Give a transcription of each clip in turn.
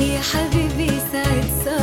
يا حبيبي سعد صباح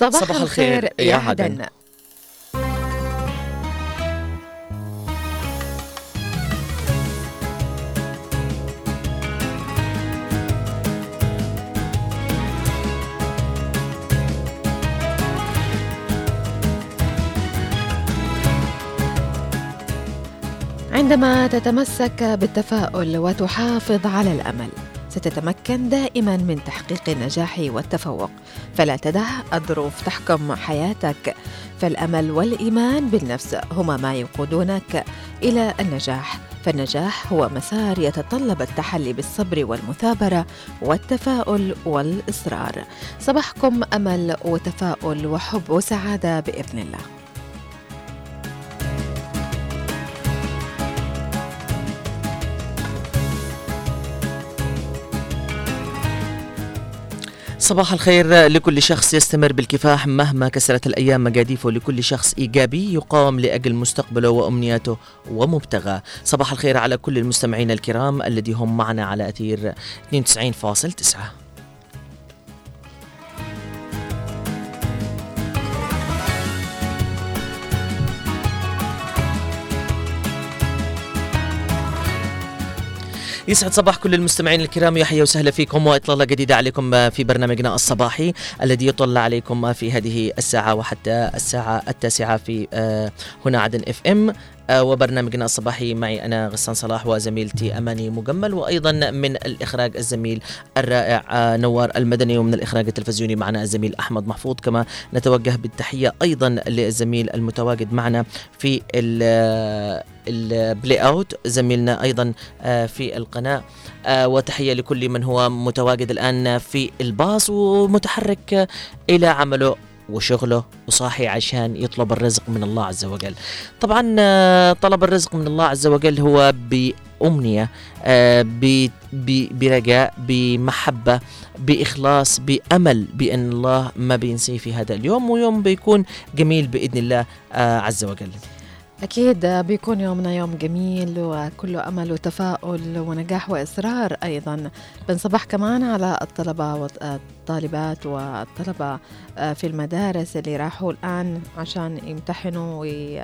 صباح, صباح الخير يا عدن. عندما تتمسك بالتفاؤل وتحافظ على الأمل ستتمكن دائما من تحقيق النجاح والتفوق. فلا تدع الظروف تحكم حياتك. فالأمل والإيمان بالنفس هما ما يقودونك إلى النجاح. فالنجاح هو مسار يتطلب التحلي بالصبر والمثابرة والتفاؤل والإصرار. صباحكم أمل وتفاؤل وحب وسعادة بإذن الله. صباح الخير لكل شخص يستمر بالكفاح مهما كسرت الأيام مقاديفه. لكل شخص إيجابي يقاوم لأجل مستقبله وأمنياته ومبتغاه. صباح الخير على كل المستمعين الكرام الذي هم معنا على أثير 92.9 يسعد صباح كل المستمعين الكرام. يحيى وسهلا فيكم وإطلالة جديدة عليكم في برنامجنا الصباحي الذي يطل عليكم في هذه الساعة وحتى الساعة التاسعة في آه، هنا عدن اف ام وبرنامجنا الصباحي معي أنا غسان صلاح وزميلتي أماني مجمل وأيضا من الإخراج الزميل الرائع آه، نوار المدني ومن الإخراج التلفزيوني معنا الزميل أحمد محفوظ. كما نتوجه بالتحية أيضا للزميل المتواجد معنا في ال- ال play out زميلنا أيضا آه، في القناة. آه، وتحية لكل من هو متواجد الآن في الباص ومتحرك آه، إلى عمله وشغله وصاحي عشان يطلب الرزق من الله عز وجل. طبعا آه، طلب الرزق من الله عز وجل هو بأمنية آه، برجاء بمحبة بإخلاص بأمل بأن الله ما بينسيه في هذا اليوم ويوم بيكون جميل بإذن الله آه، عز وجل. أكيد بيكون يومنا يوم جميل وكله أمل وتفاؤل ونجاح وإصرار أيضا. بنصبح كمان على الطلبة والطالبات والطلبة آه، في المدارس اللي راحوا الآن عشان يمتحنوا وي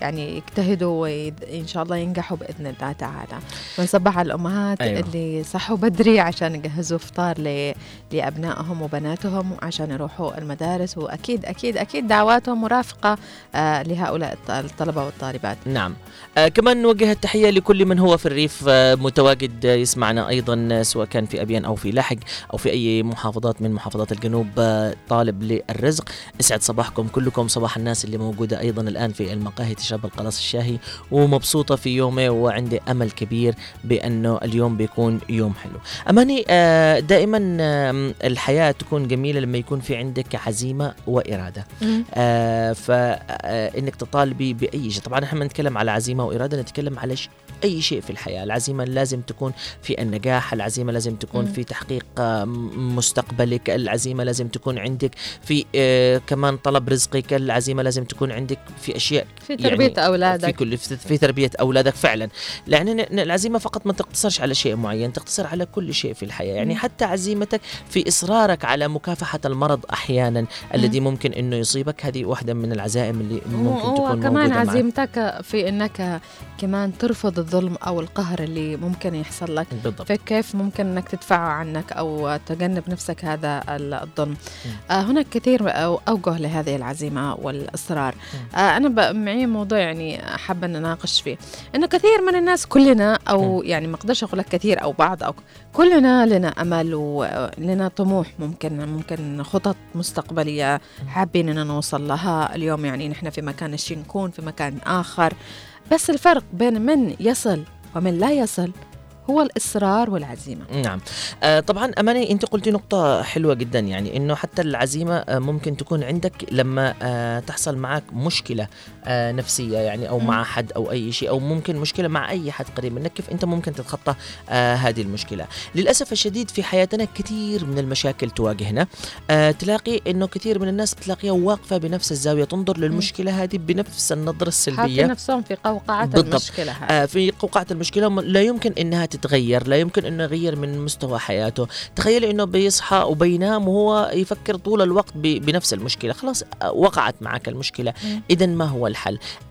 يعني يجتهدوا وإن شاء الله ينجحوا بإذن الله تعالى. بنصبح على الأمهات أيوة. اللي صحوا بدري عشان يجهزوا فطار ل... لأبنائهم وبناتهم عشان يروحوا المدارس. وأكيد أكيد أكيد دعواتهم مرافقة آه، لهؤلاء الط- الطلبة والطالبات. نعم. آه كمان نوجه التحية لكل من هو في الريف آه متواجد يسمعنا أيضا سواء كان في أبيان أو في لاحق أو في أي محافظات من محافظات الجنوب آه طالب للرزق. اسعد صباحكم كلكم صباح الناس اللي موجودة أيضا الآن في المقاهي تشرب القلاص الشاهي ومبسوطة في يومه وعندي أمل كبير بأنه اليوم بيكون يوم حلو. أماني آه دائما الحياة تكون جميلة لما يكون في عندك عزيمة وإرادة. آه فانك تطالبي بأي شيء. طبعا إحنا نتكلم على عزيمة وإرادة نتكلم على. أي شيء في الحياة. العزيمة لازم تكون في النجاح العزيمة لازم تكون. في تحقيق آه، م- مستقبلك العزيمة لازم تكون عندك في آه كمان طلب رزقك العزيمة لازم تكون عندك في أشياء في تربية في أولادك. كل في, في تربية أولادك فعلا. لأن العزيمة فقط ما تقتصرش على شيء معين تقتصر على كل شيء في الحياة. يعني. حتى عزيمتك في إصرارك على مكافحة المرض أحيانا الذي ممكن إنه يصيبك هذه واحدة من العزائم اللي ممكن تكون وكمان موجودة معك. في إنك كمان ترفض الظلم أو القهر اللي ممكن يحصل لك. بالضبط. فكيف ممكن إنك تدفعه عنك أو تجنب نفسك هذا الظلم. آه هناك كثير أو- أوجه لهذه العزيمة والإصرار. آه أنا ب- معي موضوع يعني حابه أن أناقش فيه. إنه كثير من الناس كلنا أو يعني ما أقدرش أقول لك كثير أو بعض أو كلنا لنا أمل ولنا طموح ممكن ممكن خطط مستقبلية حابين اننا نوصل لها. اليوم يعني نحن في مكان نشي نكون في مكان آخر. بس الفرق بين من يصل ومن لا يصل هو الإصرار والعزيمة. نعم. آه طبعا أماني أنت قلتي نقطة حلوة جدا يعني إنه حتى العزيمة آه ممكن تكون عندك لما آه تحصل معك مشكلة آه نفسية يعني أو. مع حد أو أي شيء أو ممكن مشكلة مع أي حد قريب منك كيف أنت ممكن تتخطى آه هذه المشكلة؟ للأسف الشديد في حياتنا كثير من المشاكل تواجهنا. آه تلاقي إنه كثير من الناس تلاقيها واقفة بنفس الزاوية تنظر للمشكلة هذه بنفس النظرة السلبية. حاطين نفسهم في قوقعة بالضبط. المشكلة هذه. آه، في قوقعة المشكلة م- لا يمكن إنها تتغير لا يمكن إنه يغير من مستوى حياته. تخيلي إنه بيصحى وبينام وهو يفكر طول الوقت بنفس المشكلة. خلاص آه، وقعت معك المشكلة. مم. اذا ما هو الحل؟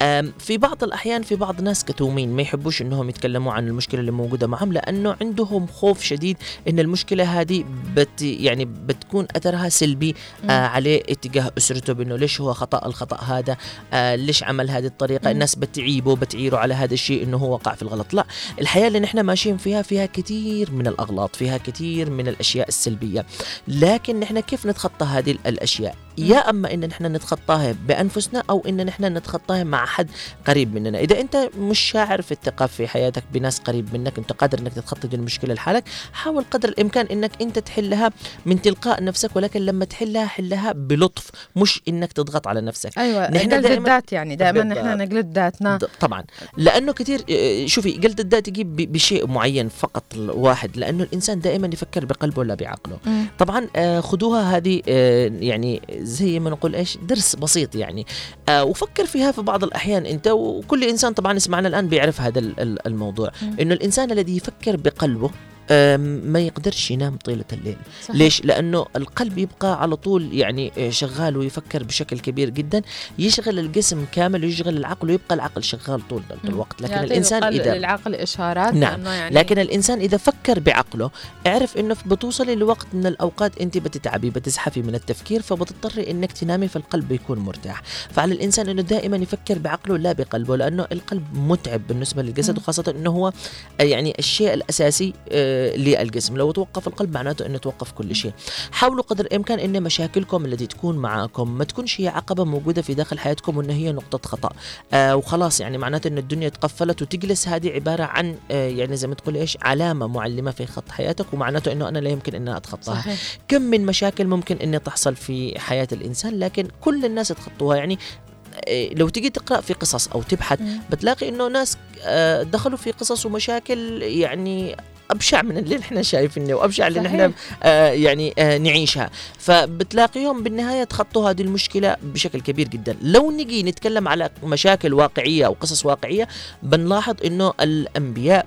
آم، في بعض الأحيان في بعض الناس كتومين ما يحبوش إنهم يتكلموا عن المشكلة اللي موجودة معهم لأنه عندهم خوف شديد إن المشكلة هذه بت يعني بتكون أثرها سلبي. آه عليه اتجاه أسرته بإنه ليش هو خطأ الخطأ هذا؟ آه ليش عمل هذه الطريقة؟ مم. الناس بتعيبه بتعيره على هذا الشيء إنه هو وقع في الغلط. لا الحياة اللي نحن ماشيين فيها فيها كثير من الأغلاط فيها كثير من الأشياء السلبية. لكن نحن كيف نتخطى هذه ال- الأشياء؟ يا أما إن نحن نتخطاها بأنفسنا أو إن نحن نتخطاها مع حد قريب مننا. إذا أنت مش شاعر في الثقة في حياتك بناس قريب منك أنت قادر إنك تتخطى المشكلة لحالك حاول قدر الإمكان إنك أنت تحلها من تلقاء نفسك ولكن لما تحلها حلها بلطف مش إنك تضغط على نفسك. أيوه نحن دائماً- الذات يعني دائما. نحن نجلد ذاتنا. طبعا. لأنه كثير آه، شوفي قلد الذات يجيب بشيء معين فقط واحد لأنه الإنسان دائما يفكر بقلبه ولا بعقله. مم. طبعا آه، خذوها هذه آه، يعني زي ما نقول إيش درس بسيط يعني. وفكر فيها في بعض الأحيان أنت وكل إنسان طبعا يسمعنا الآن بيعرف هذا ال- ال- الموضوع مم. إنه الإنسان الذي يفكر بقلبه ما يقدرش ينام طيلة الليل صحيح. ليش؟ لأنه القلب يبقى على طول يعني آه، شغال ويفكر بشكل كبير جدا يشغل الجسم كامل ويشغل العقل ويبقى العقل شغال طول. الوقت لكن الإنسان إذا للعقل إشارات نعم. لأنه يعني لكن الإنسان إذا فكر بعقله اعرف إنه بتوصلي لوقت من الأوقات أنت بتتعبي بتزحفي من التفكير فبتضطري إنك تنامي فالقلب يكون مرتاح فعلى الإنسان إنه دائما يفكر بعقله لا بقلبه لأنه القلب متعب بالنسبة للجسد مم. وخاصه إنه هو آه، يعني الشيء الأساسي آه، للجسم. لو توقف القلب معناته إنه توقف كل شيء. حاولوا قدر الإمكان إن مشاكلكم التي تكون معاكم ما تكونش هي عقبة موجودة في داخل حياتكم وان هي نقطة خطأ. آه وخلاص يعني معناته إن الدنيا تقفلت وتجلس. هذه عبارة عن آه يعني زي ما تقول إيش علامة معلمة في خط حياتك ومعناته إنه أنا لا يمكن ان أتخطاها. صحيح. كم من مشاكل ممكن ان تحصل في حياة الإنسان لكن كل الناس تخطوها. يعني آه، لو تيجي تقرأ في قصص أو تبحث. بتلاقي إنه ناس آه، دخلوا في قصص ومشاكل يعني أبشع من اللي إحنا شايفينه وأبشع اللي. نحن آه يعني آه نعيشها فبتلاقيهم بالنهاية تخطوا هذه المشكلة بشكل كبير جدا لو نجي نتكلم على مشاكل واقعية أو قصص واقعية بنلاحظ إنه الأنبياء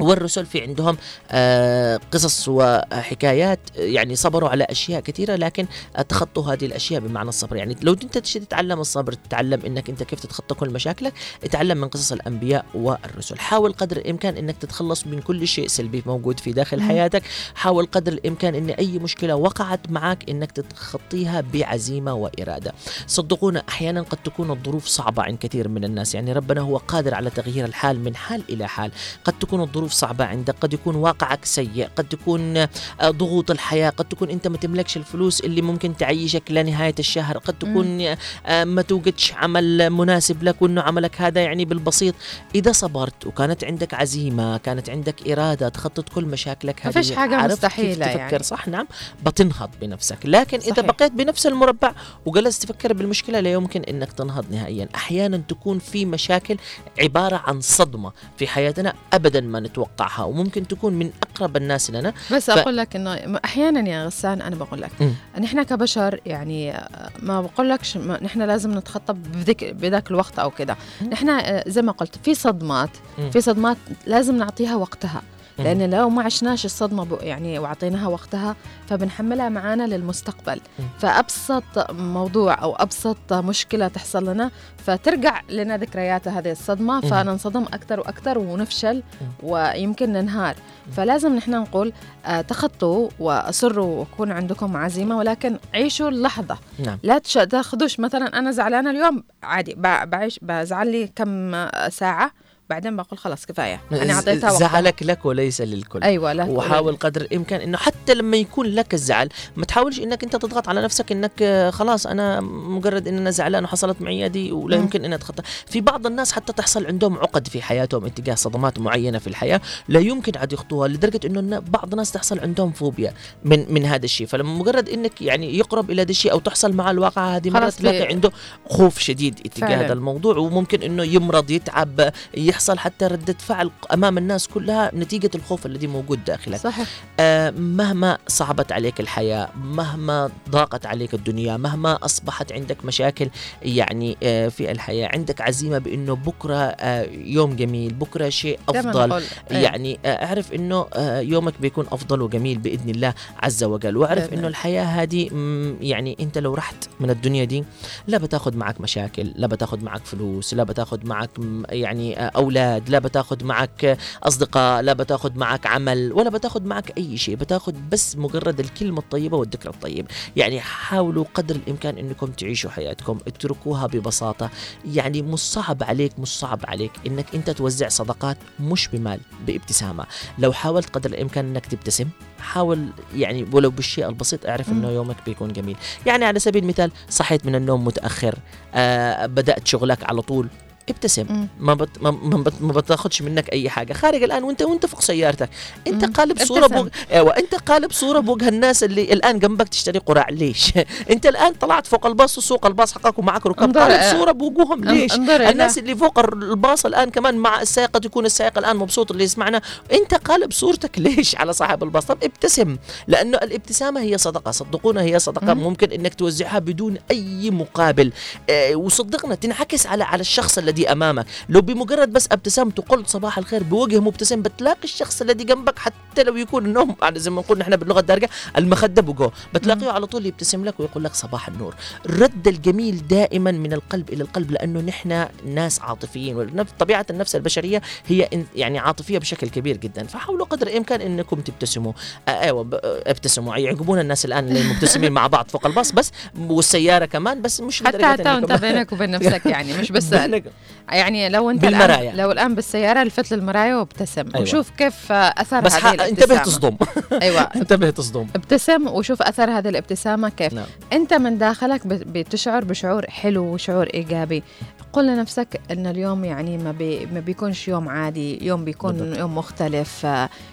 والرسل في عندهم آه، قصص وحكايات يعني صبروا على أشياء كثيرة لكن تخطوا هذه الأشياء بمعنى الصبر. يعني لو انت تتعلم الصبر تتعلم إنك انت كيف تتخطى كل مشاكلك اتعلم من قصص الأنبياء والرسل. حاول قدر الإمكان إنك تتخلص من كل شيء سلبي موجود في داخل. حياتك. حاول قدر الإمكان إن أي مشكلة وقعت معك إنك تتخطيها بعزيمة وإرادة. صدقونا أحيانا قد تكون الظروف صعبة عند كثير من الناس. يعني ربنا هو قادر على تغيير الحال من حال إلى حال. قد تكون الظروف صعبة عندك قد يكون واقعك سيء قد تكون آه، ضغوط الحياة قد تكون أنت ما تملكش الفلوس اللي ممكن تعيشك لنهاية الشهر قد تكون آه، ما توجدش عمل مناسب لك وأنه عملك هذا يعني بالبسيط. إذا صبرت وكانت عندك عزيمة كانت عندك إرادة تخطط كل مشاكلك ما هذه فيش حاجة مستحيلة تفكر يعني. صح؟ نعم. بتنهض بنفسك. لكن صحيح. بقيت بنفس المربع وجلست تفكر بالمشكلة لا يمكن إنك تنهض نهائيا. أحيانا تكون في مشاكل عبارة عن صدمة في حياتنا ابدا ما نتوقعها وممكن تكون من أقرب الناس لنا بس ف- أقول لك إنه أحيانا يا غسان أنا بقول لك. نحن كبشر يعني ما بقول لكش نحن لازم نتخطى بذيك بذاك الوقت أو كده مم. نحن آه، زي ما قلت في صدمات. في صدمات لازم نعطيها وقتها لأن لو ما عشناش الصدمة يعني واعطيناها وقتها فبنحملها معانا للمستقبل. فأبسط موضوع أو أبسط مشكلة تحصل لنا فترجع لنا ذكريات هذه الصدمة. فننصدم أكثر وأكثر ونفشل. ويمكن ننهار. فلازم نحن نقول آه، تخطوا وأصروا وكون عندكم عزيمة ولكن عيشوا اللحظة. نعم. لا تاخذوش. مثلا أنا زعلانة اليوم عادي بعيش بزعل لي كم ساعة بعدين بقول خلاص كفاية أنا أعطيتها وقتها. زعلك لك وليس للكل أيوه تقول- وحاول قدر الإمكان إنه حتى لما يكون لك الزعل ما تحاولش إنك أنت تضغط على نفسك إنك آه، خلاص أنا مجرد إن أنا زعلان وحصلت معي دي ولا مم. يمكن إن أتخطى في بعض الناس حتى تحصل عندهم عقد في حياتهم اتجاه صدمات معينة في الحياة لا يمكن عاد يخطوها لدرجة إنه بعض الناس تحصل عندهم فوبيا من من هذا الشيء فلما مجرد إنك يعني يقرب إلى هذا الشيء أو تحصل مع الواقع هذه مرات تلاقي عنده خوف شديد اتجاه. هذا الموضوع وممكن إنه يمرض يتعب يحصل حتى ردة فعل أمام الناس كلها نتيجة الخوف الذي موجود داخلك. صحيح. آه، مهما صعبت عليك الحياة مهما ضاقت عليك الدنيا مهما أصبحت عندك مشاكل يعني آه، في الحياة. عندك عزيمة بأنه بكرة آه، يوم جميل بكرة شيء أفضل. إيه. يعني آه، أعرف إنه آه، يومك بيكون أفضل وجميل بإذن الله عز وجل. وأعرف بإذن إنه الله. الحياة هذه يعني أنت لو رحت من الدنيا دي لا بتاخذ معك مشاكل لا بتاخذ معك فلوس لا بتاخذ معك يعني آه، أولاد لا بتاخذ معك أصدقاء لا بتاخذ معك عمل ولا بتاخذ معك أي شيء بتاخذ بس مجرد الكلمة الطيبة والذكر الطيب. يعني حاولوا قدر الإمكان إنكم تعيشوا حياتكم اتركوها ببساطة. يعني مش صعب عليك مش صعب عليك إنك أنت توزع صدقات مش بمال بابتسامة. لو حاولت قدر الإمكان إنك تبتسم حاول يعني ولو بالشيء البسيط اعرف إنه. يومك بيكون جميل. يعني على سبيل المثال صحيت من النوم متأخر آه بدأت شغلك على طول ابتسم. ما بت ما ما, بت ما بتاخدش منك أي حاجة. خارج الآن وانت وأنت فوق سيارتك. أنت. قالب صورة. بوجه أيوه أنت قالب صورة بوجه الناس اللي الآن جنبك تشتري قراع ليش؟ أنت الآن طلعت فوق الباص وسوق الباص حقك ومعك ركاب. قالب صورة بوجوههم. ليش؟ الناس اللي فوق الباص الآن كمان مع السائق قد يكون السائق الآن مبسوط اللي يسمعنا. أنت قالب صورتك. ليش على صاحب الباص؟ طب ابتسم. لأنه الابتسامة هي صدقة صدقونا هي صدقة. مم. ممكن إنك توزعها بدون أي مقابل. آه وصدقنا تنعكس على على الشخص الذي أمامك. لو بمجرد بس ابتسمت وقلت صباح الخير بوجه مبتسم بتلاقي الشخص الذي جنبك حتى لو يكون انهم يعني زي ما نقول نحن باللغة الدارجة المخده بقو بتلاقيه على طول يبتسم لك ويقول لك صباح النور. الرد الجميل دائما من القلب إلى القلب لأنه نحن ناس عاطفيين طبيعة النفس البشرية هي يعني عاطفية بشكل كبير جدا. فحاولوا قدر الإمكان إنكم تبتسموا. أيوه ابتسموا. يعجبون الناس الآن اللي مبتسمين مع بعض فوق الباص بس والسيارة كمان بس مش حتى حتى وأنت بينك وبين نفسك يعني مش بس يعني لو انت بالمراية. الان لو الآن بالسيارة الفت للمرايه وابتسم أيوة. وشوف كيف أثر بس هذه ح- انتبه. تصدم أيوه انتبه تصدم ابتسم وشوف أثر هذه الابتسامة كيف نعم. أنت من داخلك بت- بتشعر بشعور حلو وشعور إيجابي قل لنفسك إن اليوم يعني ما, بي ما بيكونش يوم عادي يوم بيكون بالضبط. يوم مختلف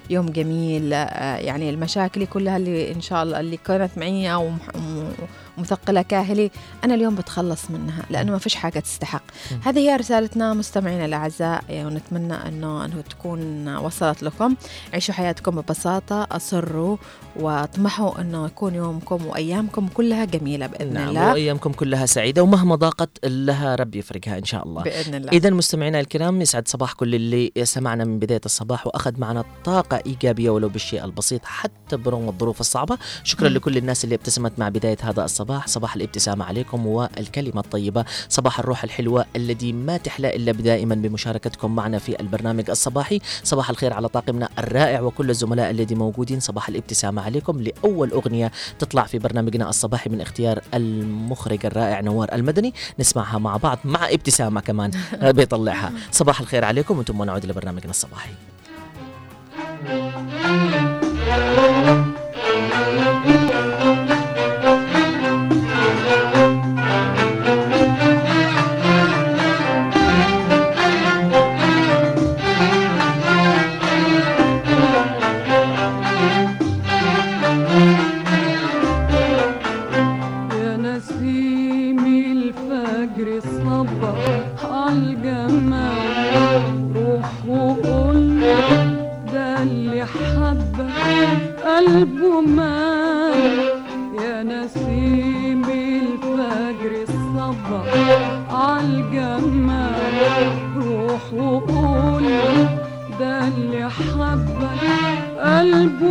يوم جميل يعني المشاكل كلها اللي إن شاء الله اللي كانت معي أو مح- م- مثقلة كاهلي أنا اليوم بتخلص منها لأنه ما فيش حاجة تستحق. م. هذه هي رسالتنا مستمعينا الأعزاء ونتمنى إنه إنه تكون وصلت لكم. عيشوا حياتكم ببساطة أصروا واطمحوا إنه يكون يومكم وأيامكم كلها جميلة بإذن نعم الله. وأيامكم كلها سعيدة ومهما ضاقت لها رب يفرجها إن شاء الله. بإذن الله. إذا مستمعينا الكرام يسعد صباح كل اللي سمعنا من بداية الصباح وأخذ معنا طاقة إيجابية ولو بالشيء البسيط حتى برغم الظروف الصعبة. شكرا مم. لكل الناس اللي ابتسمت مع بداية هذا الصباح. صباح الابتسامة عليكم والكلمة الطيبة صباح الروح الحلوة الذي ما تحلى إلا دائما بمشاركتكم معنا في البرنامج الصباحي. صباح الخير على طاقمنا الرائع وكل الزملاء الذي موجودين. صباح الابتسامة عليكم لأول أغنية تطلع في برنامجنا الصباحي من اختيار المخرج الرائع نوار المدني. نسمعها مع بعض مع ابتسامة كمان بيطلعها صباح الخير عليكم وأنتم ونعود لبرنامجنا الصباحي.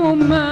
woman.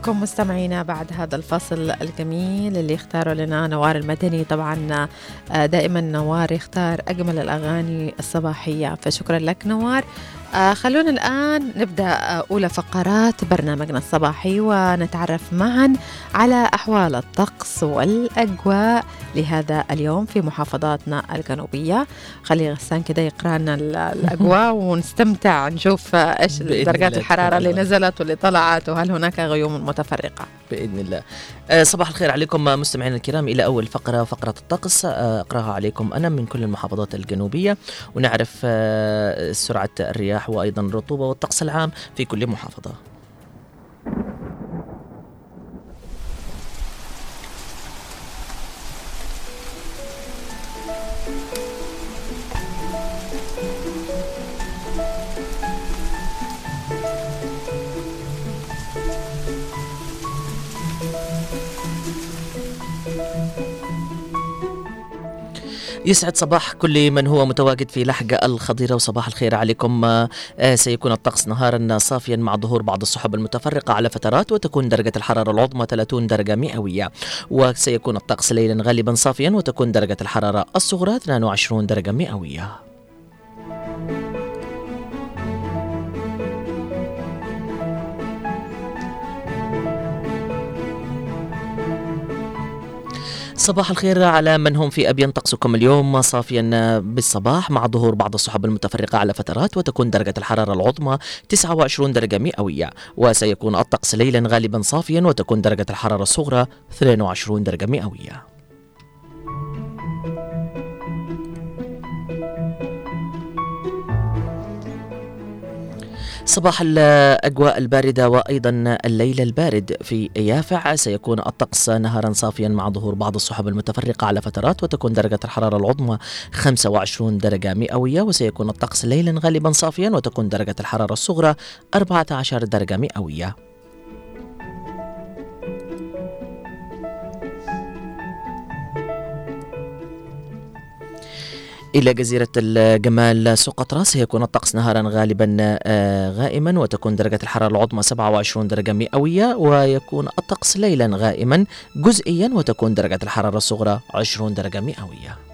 لكم مستمعينا بعد هذا الفصل الجميل اللي اختاره لنا نوار المدني. طبعا آه، دائما نوار يختار أجمل الأغاني الصباحية. فشكرا لك نوار. آه خلونا الآن نبدأ آه أولى فقرات برنامجنا الصباحي ونتعرف معا على أحوال الطقس والأجواء لهذا اليوم في محافظاتنا الجنوبية خلي غسان كده يقرأ لنا ال- الأجواء ونستمتع نشوف إيش بإذن درجات الحرارة اللي. نزلت واللي طلعت وهل هناك غيوم متفرقة بإذن الله. آه، صباح الخير عليكم آه، مستمعينا الكرام إلى أول فقرة فقره الطقس آه، أقرأها عليكم أنا من كل المحافظات الجنوبية ونعرف آه، سرعة الرياح وأيضا الرطوبه والطقس العام في كل محافظة. يسعد صباح كل من هو متواجد في لحقة الخضيرة وصباح الخير عليكم. آه، سيكون الطقس نهارا صافيا مع ظهور بعض السحب المتفرقة على فترات وتكون درجة الحرارة العظمى 30 درجة مئوية. وسيكون الطقس ليلا غالبا صافيا وتكون درجة الحرارة الصغرى 22 درجة مئوية. صباح الخير على من هم في أبين طقسكم اليوم. صافيا بالصباح مع ظهور بعض السحب المتفرقة على فترات وتكون درجة الحرارة العظمى 29 درجة مئوية. وسيكون الطقس ليلا غالبا صافيا وتكون درجة الحرارة الصغرى 22 درجة مئوية. صباح الأجواء الباردة وأيضا الليل البارد في يافع. سيكون الطقس نهارا صافيا مع ظهور بعض السحب المتفرقة على فترات وتكون درجة الحرارة العظمى 25 درجة مئوية وسيكون الطقس ليلا غالبا صافيا وتكون درجة الحرارة الصغرى 14 درجة مئوية. إلى جزيرة الجمال سقطرى سيكون الطقس نهارا غالبا آه، غائما وتكون درجة الحرارة العظمى 27 درجة مئوية ويكون الطقس ليلا غائما جزئيا وتكون درجة الحرارة الصغرى 20 درجة مئوية.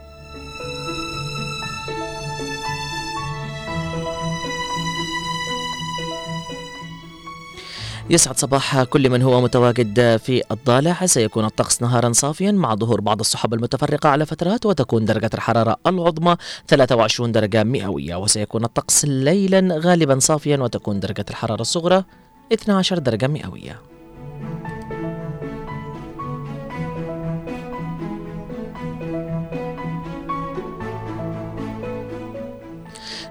يسعد صباح كل من هو متواجد في الضالع. سيكون الطقس نهارا صافيا مع ظهور بعض السحب المتفرقة على فترات وتكون درجة الحرارة العظمى 23 درجة مئوية. وسيكون الطقس ليلا غالبا صافيا وتكون درجة الحرارة الصغرى 12 درجة مئوية.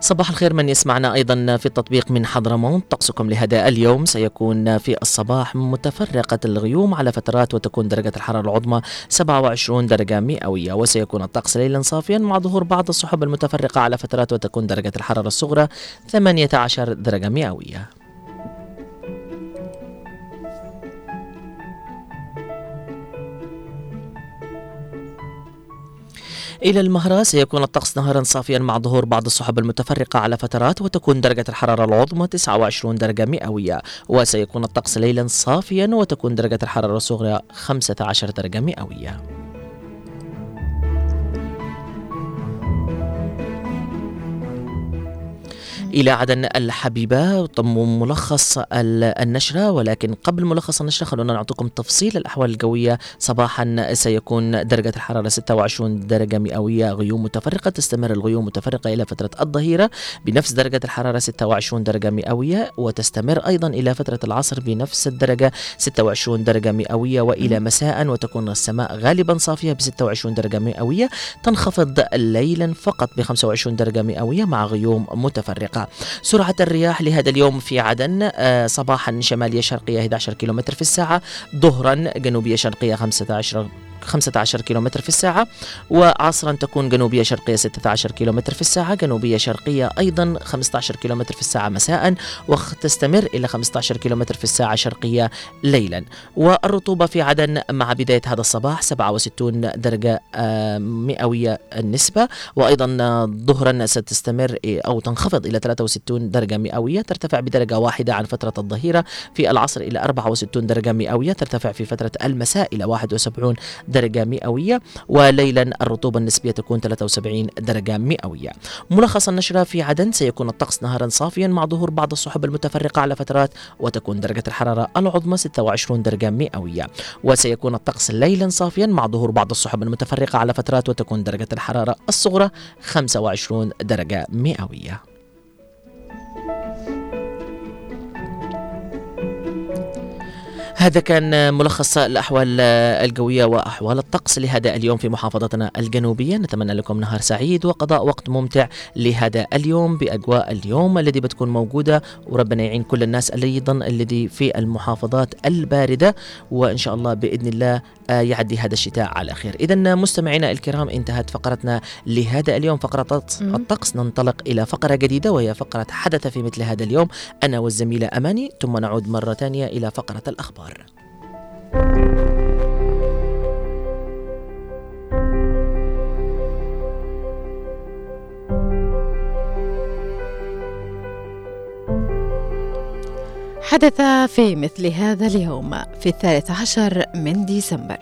صباح الخير من يسمعنا أيضا في التطبيق من حضرموت. طقسكم لهذا اليوم. سيكون في الصباح متفرقة الغيوم على فترات وتكون درجة الحرارة العظمى 27 درجة مئوية وسيكون الطقس ليلا صافيا مع ظهور بعض السحب المتفرقة على فترات وتكون درجة الحرارة الصغرى 18 درجة مئوية. إلى المهرة سيكون الطقس نهارا صافيا مع ظهور بعض السحب المتفرقة على فترات وتكون درجة الحرارة العظمى 29 درجة مئوية وسيكون الطقس ليلا صافيا وتكون درجة الحرارة الصغرى 15 درجة مئوية. إلى عدن الحبيبة تم ملخص ال- النشرة ولكن قبل ملخص النشرة خلونا نعطيكم تفصيل. الأحوال الجوية صباحا سيكون درجة الحرارة 26 درجة مئوية غيوم متفرقة تستمر الغيوم متفرقة إلى فترة الظهيرة بنفس درجة الحرارة 26 درجة مئوية وتستمر أيضا إلى فترة العصر بنفس الدرجة 26 درجة مئوية وإلى مساء وتكون السماء غالبا صافية ب 26 درجة مئوية. تنخفض ليلا فقط ب 25 درجة مئوية مع غيوم متفرقة. سرعة الرياح لهذا اليوم في عدن آه، صباحا شمالية شرقية 11 كم في الساعة ظهرا جنوبية شرقية 15 15 كيلومتر في الساعة وعصرا تكون جنوبية شرقية 16 كيلومتر في الساعة جنوبية شرقية أيضا 15 كيلومتر في الساعة مساء وتستمر إلى 15 كيلومتر في الساعة شرقية ليلا. والرطوبة في عدن مع بداية هذا الصباح 67 درجة آه، مئوية النسبة وأيضا ظهرا ستستمر إيه، أو تنخفض إلى 63 درجة مئوية ترتفع بدرجة واحدة عن فترة الظهيرة في العصر إلى 64 درجة مئوية ترتفع في فترة المساء إلى 71 درجة مئوية وليلا الرطوبة النسبية تكون 73 درجة مئوية. ملخص النشرة في عدن سيكون الطقس نهارا صافيا مع ظهور بعض السحب المتفرقة على فترات وتكون درجة الحرارة العظمى 26 درجة مئوية. وسيكون الطقس ليلا صافيا مع ظهور بعض السحب المتفرقة على فترات وتكون درجة الحرارة الصغرى 25 درجة مئوية. هذا كان ملخص الأحوال الجوية وأحوال الطقس لهذا اليوم في محافظتنا الجنوبية. نتمنى لكم نهار سعيد وقضاء وقت ممتع لهذا اليوم بأجواء اليوم الذي بتكون موجودة وربنا يعين كل الناس أيضا الذي في المحافظات الباردة. وإن شاء الله بإذن الله آه، يعدي هذا الشتاء على خير. إذا مستمعينا الكرام انتهت فقرتنا لهذا اليوم. فقرة الطقس- ننطلق إلى فقرة جديدة وهي فقرة حدث في مثل هذا اليوم. أنا والزميلة أماني ثم نعود مرة ثانية إلى فقرة الأخبار. حدث في مثل هذا اليوم في الثالث عشر من ديسمبر.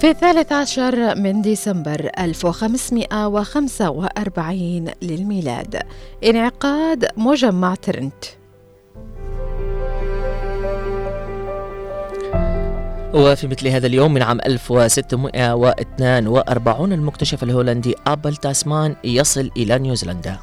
في الثالث عشر من ديسمبر 1545 للميلاد. انعقاد مجمع ترنت. وفي مثل هذا اليوم من عام 1642 المكتشف الهولندي أبل تاسمان يصل إلى نيوزيلندا.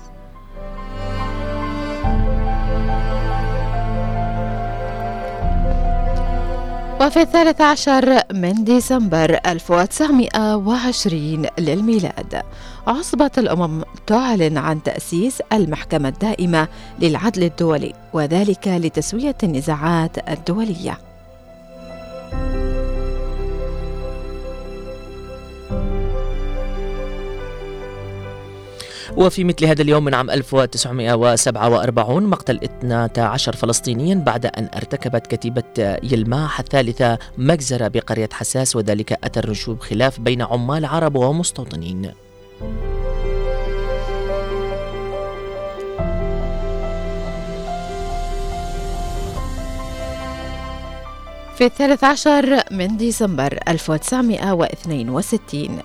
وفي الثالث عشر من ديسمبر 1920 للميلاد عصبة الأمم تعلن عن تأسيس المحكمة الدائمة للعدل الدولي وذلك لتسوية النزاعات الدولية. وفي مثل هذا اليوم من عام 1947 مقتل 12 فلسطينيا بعد أن ارتكبت كتيبة يلماح الثالثة مجزرة بقرية حساس وذلك أتى الرشوب خلاف بين عمال عرب ومستوطنين. في الثالث عشر من ديسمبر 1962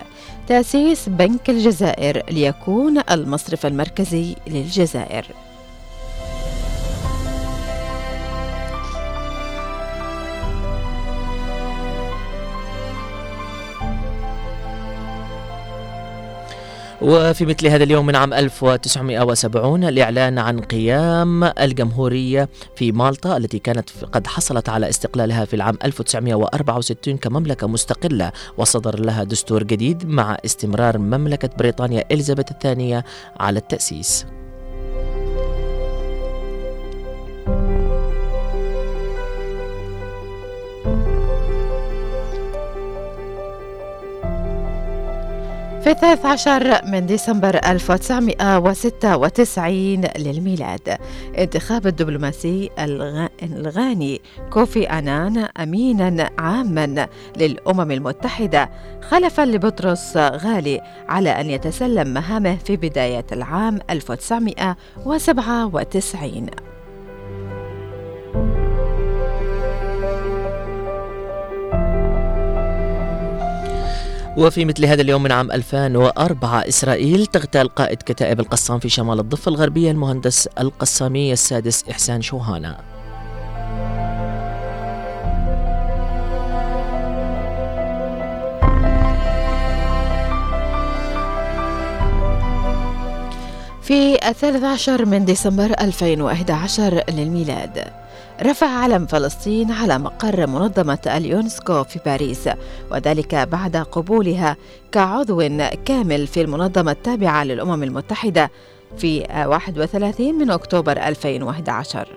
تأسيس بنك الجزائر ليكون المصرف المركزي للجزائر. وفي مثل هذا اليوم من عام 1970 الإعلان عن قيام الجمهورية في مالطا التي كانت قد حصلت على استقلالها في العام 1964 كمملكة مستقلة وصدر لها دستور جديد مع استمرار مملكة بريطانيا إليزابيث الثانية على التأسيس. في الثالث عشر من ديسمبر 1996 للميلاد انتخاب الدبلوماسي الغ- الغاني كوفي أنان أمينا عاما للأمم المتحدة خلفا لبطرس غالي على أن يتسلم مهامه في بداية العام 1997 وفي مثل هذا اليوم من عام 2004 إسرائيل تغتال قائد كتائب القسام في شمال الضفة الغربية المهندس القسامي السادس إحسان شوهانا. في الثالث عشر من ديسمبر 2011 للميلاد. رفع علم فلسطين على مقر منظمة اليونسكو في باريس وذلك بعد قبولها كعضو كامل في المنظمة التابعة للأمم المتحدة في 31 من أكتوبر 2011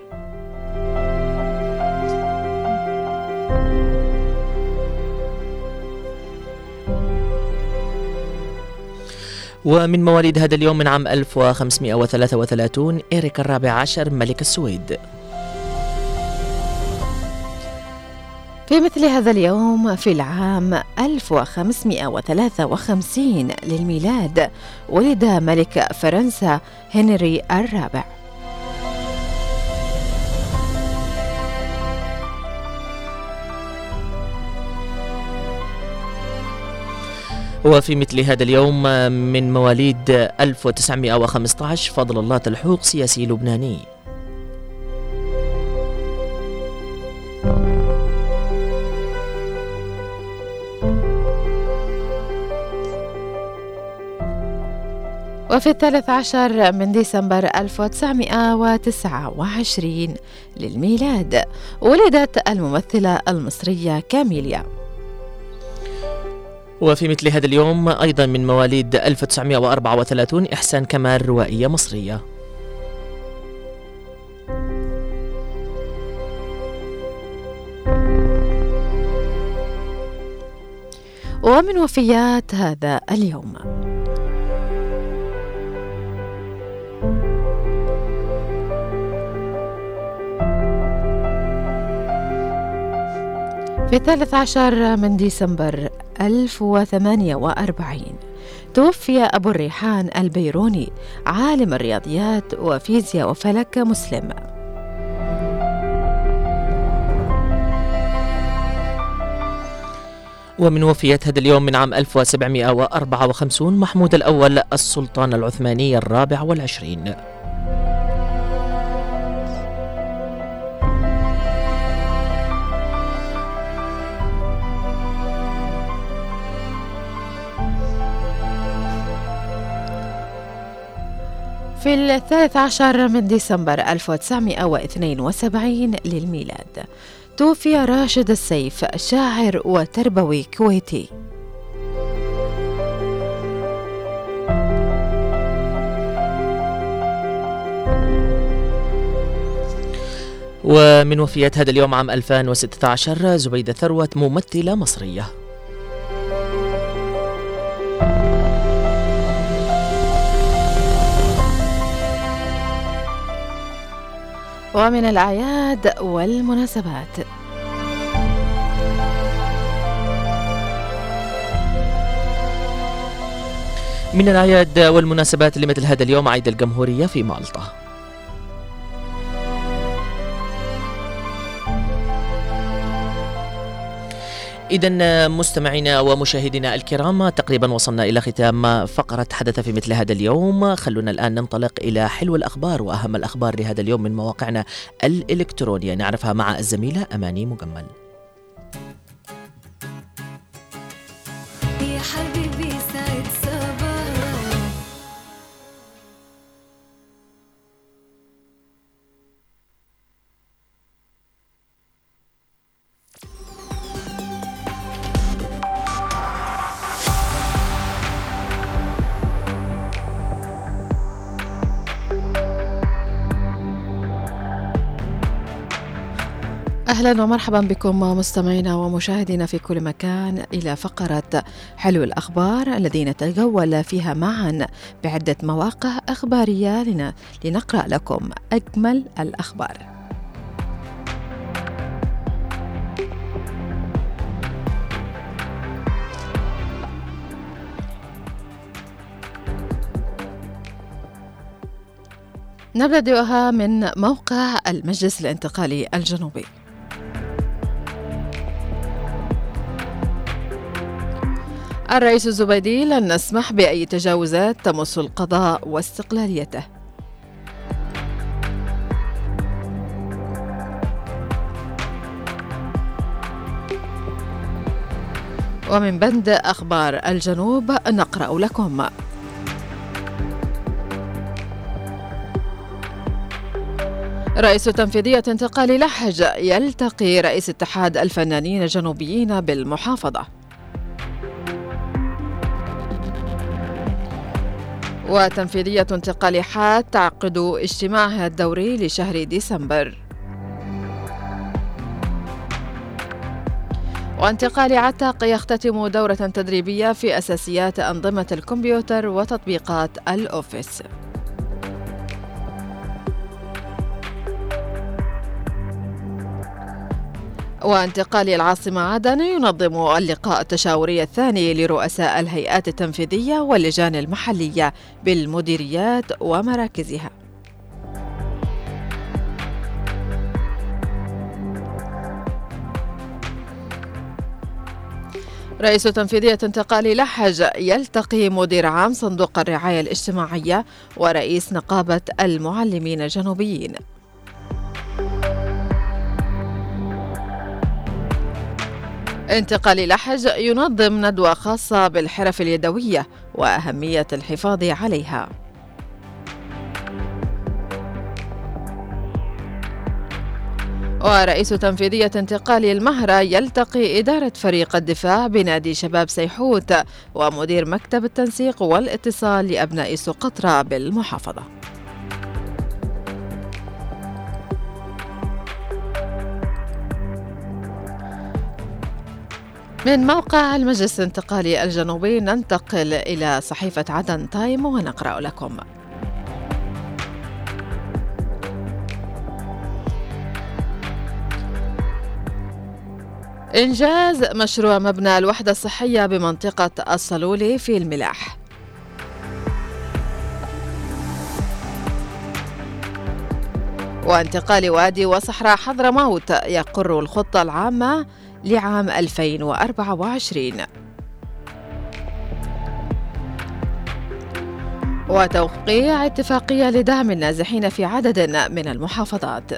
ومن مواليد هذا اليوم من عام 1533 إيريك الرابع عشر ملك السويد. في مثل هذا اليوم في العام 1553 للميلاد ولد ملك فرنسا هنري الرابع. وفي مثل هذا اليوم من مواليد 1915 فضل الله تلحوق سياسي لبناني. وفي الثالث عشر من ديسمبر 1929 للميلاد ولدت الممثلة المصرية كاميليا. وفي مثل هذا اليوم أيضا من مواليد 1934 إحسان كمال روائية مصرية. ومن وفيات هذا اليوم. في الثالث عشر من ديسمبر 1048 توفي أبو الريحان البيروني عالم الرياضيات وفيزياء وفلك مسلم. ومن وفيات هذا اليوم من عام 1754 محمود الأول السلطان العثماني الرابع والعشرين. في الثالث عشر من ديسمبر 1972 للميلاد. توفي راشد السيف شاعر وتربوي كويتي. ومن وفيات هذا اليوم عام 2016 زبيدة ثروت ممثلة مصرية. ومن الأعياد والمناسبات. من الأعياد والمناسبات لمثل هذا اليوم عيد الجمهورية في مالطا. إذا مستمعينا ومشاهدينا الكرام تقريبا وصلنا إلى ختام فقرة حدث في مثل هذا اليوم. خلونا الآن ننطلق إلى حلو الأخبار وأهم الأخبار لهذا اليوم من مواقعنا الإلكترونية. نعرفها مع الزميلة أماني مجمل. أهلا ومرحبا بكم مستمعينا ومشاهدينا في كل مكان إلى فقرة حلو الأخبار الذي نتجول فيها معا بعدة مواقع أخبارية لن- لنقرأ لكم أجمل الأخبار. نبدأها من موقع المجلس الانتقالي الجنوبي. الرئيس الزبيدي لن نسمح بأي تجاوزات تمس القضاء واستقلاليته. ومن بند أخبار الجنوب نقرأ لكم. رئيس تنفيذية انتقال لحج يلتقي رئيس اتحاد الفنانين الجنوبيين بالمحافظة. وتنفيذية انتقال حاد تعقد اجتماعها الدوري لشهر ديسمبر. وانتقال عتاق يختتم دورة تدريبية في أساسيات أنظمة الكمبيوتر وتطبيقات الأوفيس. وانتقال العاصمة عدن ينظم اللقاء التشاوري الثاني لرؤساء الهيئات التنفيذية واللجان المحلية بالمديريات ومراكزها. رئيس تنفيذية انتقال لحج يلتقي مدير عام صندوق الرعاية الاجتماعية ورئيس نقابة المعلمين الجنوبيين. انتقال لحج ينظم ندوة خاصة بالحرف اليدوية وأهمية الحفاظ عليها. ورئيس تنفيذية انتقال المهرة يلتقي إدارة فريق الدفاع بنادي شباب سيحوت ومدير مكتب التنسيق والاتصال لأبناء سقطرى بالمحافظة. من موقع المجلس الانتقالي الجنوبي ننتقل إلى صحيفة عدن تايم ونقرأ لكم. إنجاز مشروع مبنى الوحدة الصحية بمنطقة الصلولي في الملاح. وانتقال وادي وصحراء حضرموت يقر الخطة العامة لعام 2024 وتوقيع اتفاقية لدعم النازحين في عدد من المحافظات.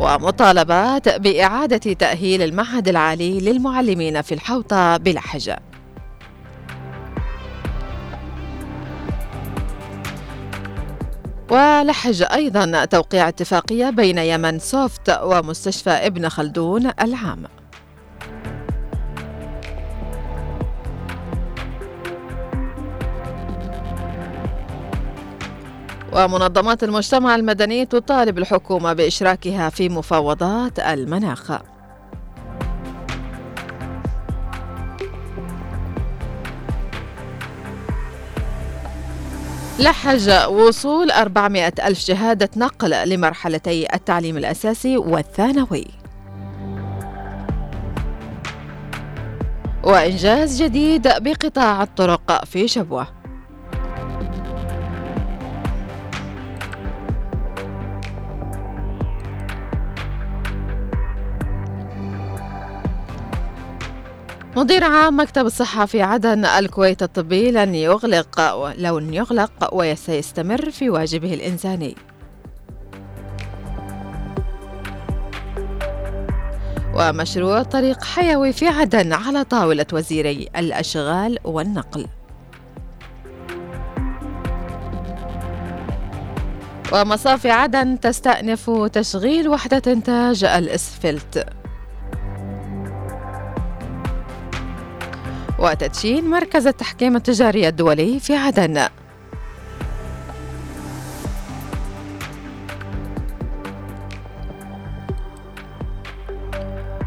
ومطالبات بإعادة تأهيل المعهد العالي للمعلمين في الحوطة بلحج. ولحج أيضا توقيع اتفاقية بين يمن سوفت ومستشفى ابن خلدون العام. ومنظمات المجتمع المدني تطالب الحكومة بإشراكها في مفاوضات المناخ. لحج وصول 400 ألف شهادة نقل لمرحلتي التعليم الأساسي والثانوي. وإنجاز جديد بقطاع الطرق في شبوة. مدير عام مكتب الصحة في عدن الكويت الطبي لن يغلق لن يغلق وسيستمر في واجبه الإنساني. ومشروع طريق حيوي في عدن على طاولة وزيري الأشغال والنقل. ومصافي عدن تستأنف تشغيل وحدة إنتاج الإسفلت. وتدشين مركز التحكيم التجاري الدولي في عدن.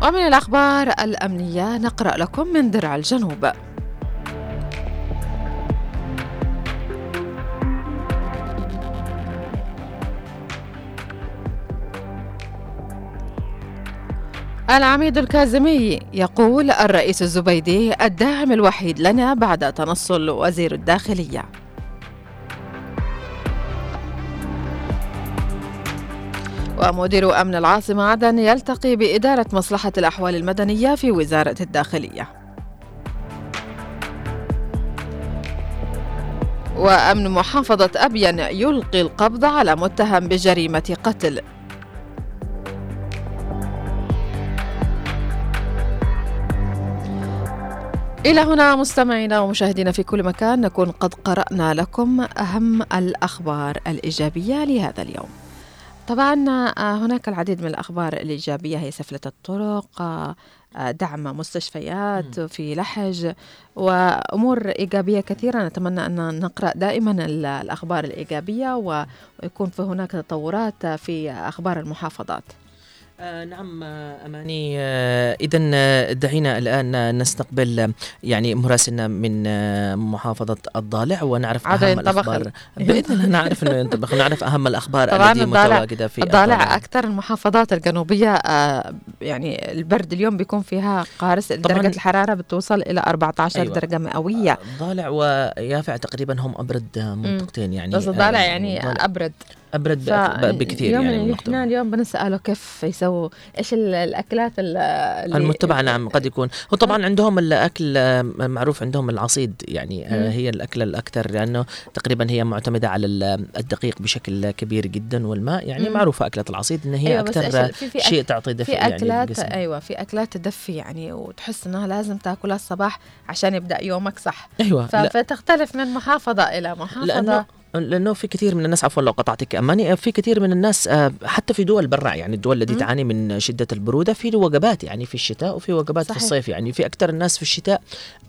ومن الأخبار الأمنية نقرأ لكم من درع الجنوب. العميد الكاظمي يقول الرئيس الزبيدي الداعم الوحيد لنا بعد تنصل وزير الداخلية. ومدير أمن العاصمة عدن يلتقي بإدارة مصلحة الأحوال المدنية في وزارة الداخلية. وأمن محافظة أبين يلقي القبض على متهم بجريمة قتل. إلى هنا مستمعينا ومشاهدينا في كل مكان نكون قد قرأنا لكم أهم الأخبار الإيجابية لهذا اليوم. طبعا هناك العديد من الأخبار الإيجابية هي سفلة الطرق دعم مستشفيات في لحج وأمور إيجابية كثيرة. نتمنى أن نقرأ دائما الأخبار الإيجابية ويكون في هناك تطورات في أخبار المحافظات. آه نعم آه، أماني. آه اذا دعينا الآن نستقبل يعني مراسلنا من آه، محافظة الضالع ونعرف عاد أهم ينطبخ. الأخبار. بإذن الله نعرف إنه ينطبخ. نعرف أهم الأخبار طبعاً التي الضالع- متواجدة في الضالع أكثر المحافظات الجنوبية آه، يعني البرد اليوم بيكون فيها قارس طبعاً. درجة الحرارة بتوصل إلى 14 أيوة. درجة مئوية. الضالع ويافع تقريبا هم أبرد منطقتين يعني بس الضالع يعني الضالع. أبرد. أبرد بكثير اليوم يعني. إحنا اليوم بنسأله كيف يسووا إيش ال- الأكلات ال- اللي المتبعة نعم قد يكون هو طبعا عندهم الأكل آه، معروف عندهم العصيد يعني آه، مم. هي الأكلة الأكثر لأنه تقريبا هي معتمدة على ال- الدقيق بشكل كبير جدا والماء يعني مم. معروفة أكلة العصيد إن هي أيوة في شيء تعطي دفء في يعني اكلات. أيوه في أكلات تدفي يعني وتحس إنها لازم تاكلها الصباح عشان يبدأ يومك صح لا فتختلف من محافظة إلى محافظة لأنه لأنه في كثير من الناس عفوا لو قطعتك أماني في كثير من الناس آه، حتى في دول برا يعني الدول التي. تعاني من شدة البرودة في وجبات يعني في الشتاء وفي وجبات صحيح. في الصيف يعني في أكثر الناس في الشتاء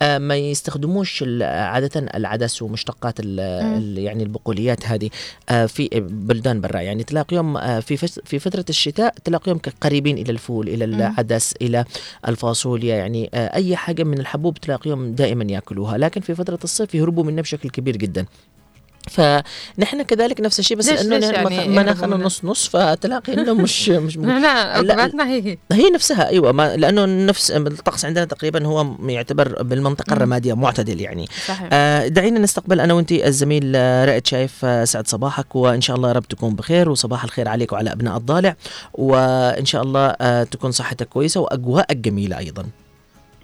آه، ما يستخدموش عادة العدس ومشتقات ال- مم. ال- يعني البقوليات هذه آه، في بلدان برا يعني تلاقيهم آه، في في فترة الشتاء تلاقيهم قريبين إلى الفول إلى العدس إلى الفاصوليا يعني آه، أي حاجة من الحبوب تلاقيهم دائما يأكلوها لكن في فترة الصيف يهربوا منها بشكل كبير جدا فنحن كذلك نفس الشيء بس إنه يعني مناخنا؟ نص نص فتلاقي إنه مش مش نحن وجباتنا هي هي هي نفسها أيوه ما لأنه نفس الطقس عندنا تقريبا هو يعتبر بالمنطقة. الرمادية معتدل يعني صحيح آه دعينا نستقبل أنا وأنت الزميل آه، رائد شايف آه، سعد صباحك وإن شاء الله يا رب تكون بخير وصباح الخير عليك وعلى أبناء الضالع وإن شاء الله آه تكون صحتك كويسة وأجواءك جميلة أيضا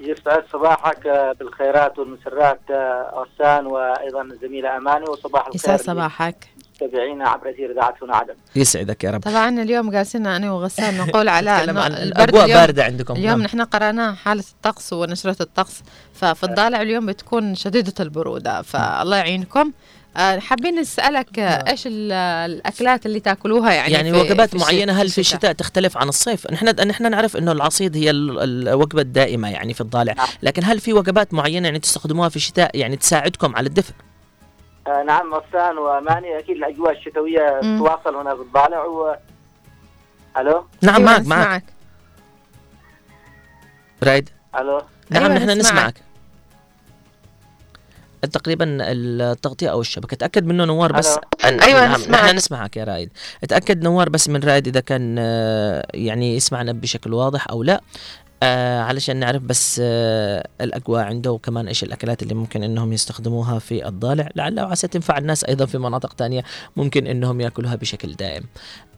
يسعد صباحك آه، بالخيرات والمسرات آه، غسان وأيضا الزميله أماني وصباح الخير يسعد صباحك. مستمعينا عبر أثير إذاعة هنا عدن. يسعدك يا رب. طبعا اليوم جالسين أنا وغسان نقول على إنه البرد الأجواء اليوم باردة عندكم. اليوم نعم. نحن قرأناها حالة الطقس ونشرة الطقس ففي الضالع اليوم بتكون شديدة البرودة فالله يعينكم. آه، حابين نسألك آه، إيش ال- الأكلات اللي تأكلوها يعني يعني في- وجبات في معينة هل في الشتاء؟ تختلف عن الصيف؟ نحن نحن نعرف إنه العصيد هي ال- الوجبة الدائمة يعني في الضالع. نعم. لكن هل في وجبات معينة يعني تستخدموها في الشتاء يعني تساعدكم على الدفء؟ آه، نعم غسان وأماني أكيد الأجواء الشتوية مم. تواصل هنا بالضالع و ألو؟ نعم أيوة، معك معك. رايد ألو؟ نعم أيوة، نحن نسمعك. تقريبا التغطية أو الشبكة تأكد منه نوار بس. أن- أيوة، نعم نسمعك. نحن نسمعك يا رايد تأكد نوار بس من رايد إذا كان آه، يعني يسمعنا بشكل واضح أو لا آه علشان نعرف بس آه الأجواء عنده وكمان إيش الأكلات اللي ممكن إنهم يستخدموها في الضالع. لعل وعسى تنفع الناس أيضا في مناطق تانية ممكن إنهم يأكلوها بشكل دائم.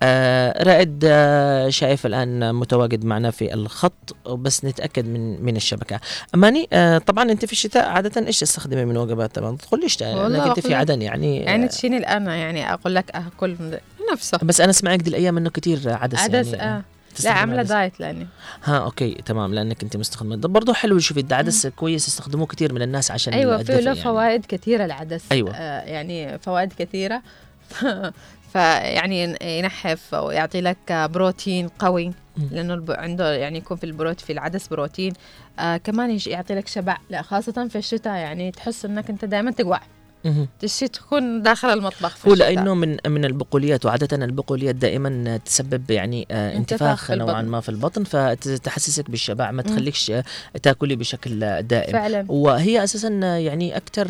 آه رائد آه شايف الآن متواجد معنا في الخط بس نتأكد من من الشبكة. أماني آه طبعا أنت في الشتاء عادة إيش تستخدمي من وجبات؟ طبعا تقول ليش والله لأنك أنت في عدن يعني يعني آه تشيني الآن يعني أقول لك من- نفسه. بس أنا سمعك دي الأيام إنه كثير عدس عدس يعني. آه. لا عدس. diet لأني ها okay تمام لأنك أنت مستخدمه برضه حلو شوفي العدس كويس يستخدموه كثير من الناس عشان أيوة في له يعني. فوائد كثيرة العدس أيوة. آه يعني فوائد كثيرة فيعني ينحف ويعطي لك بروتين قوي. لأنه. عنده يعني يكون في البروتين في العدس بروتين آه كمان يعطي لك شبع لا خاصة في الشتاء يعني تحس إنك أنت دائما تجوع مهم. تشي تكون داخل المطبخ في. لأنه من من البقوليات وعادة البقوليات دائما تسبب يعني آه انتفاخ نوعا. ما في البطن فتحسسك بالشبع ما. تخليكش آه، تاكلي بشكل آه، دائم فعلا وهي أساسا آه، يعني أكثر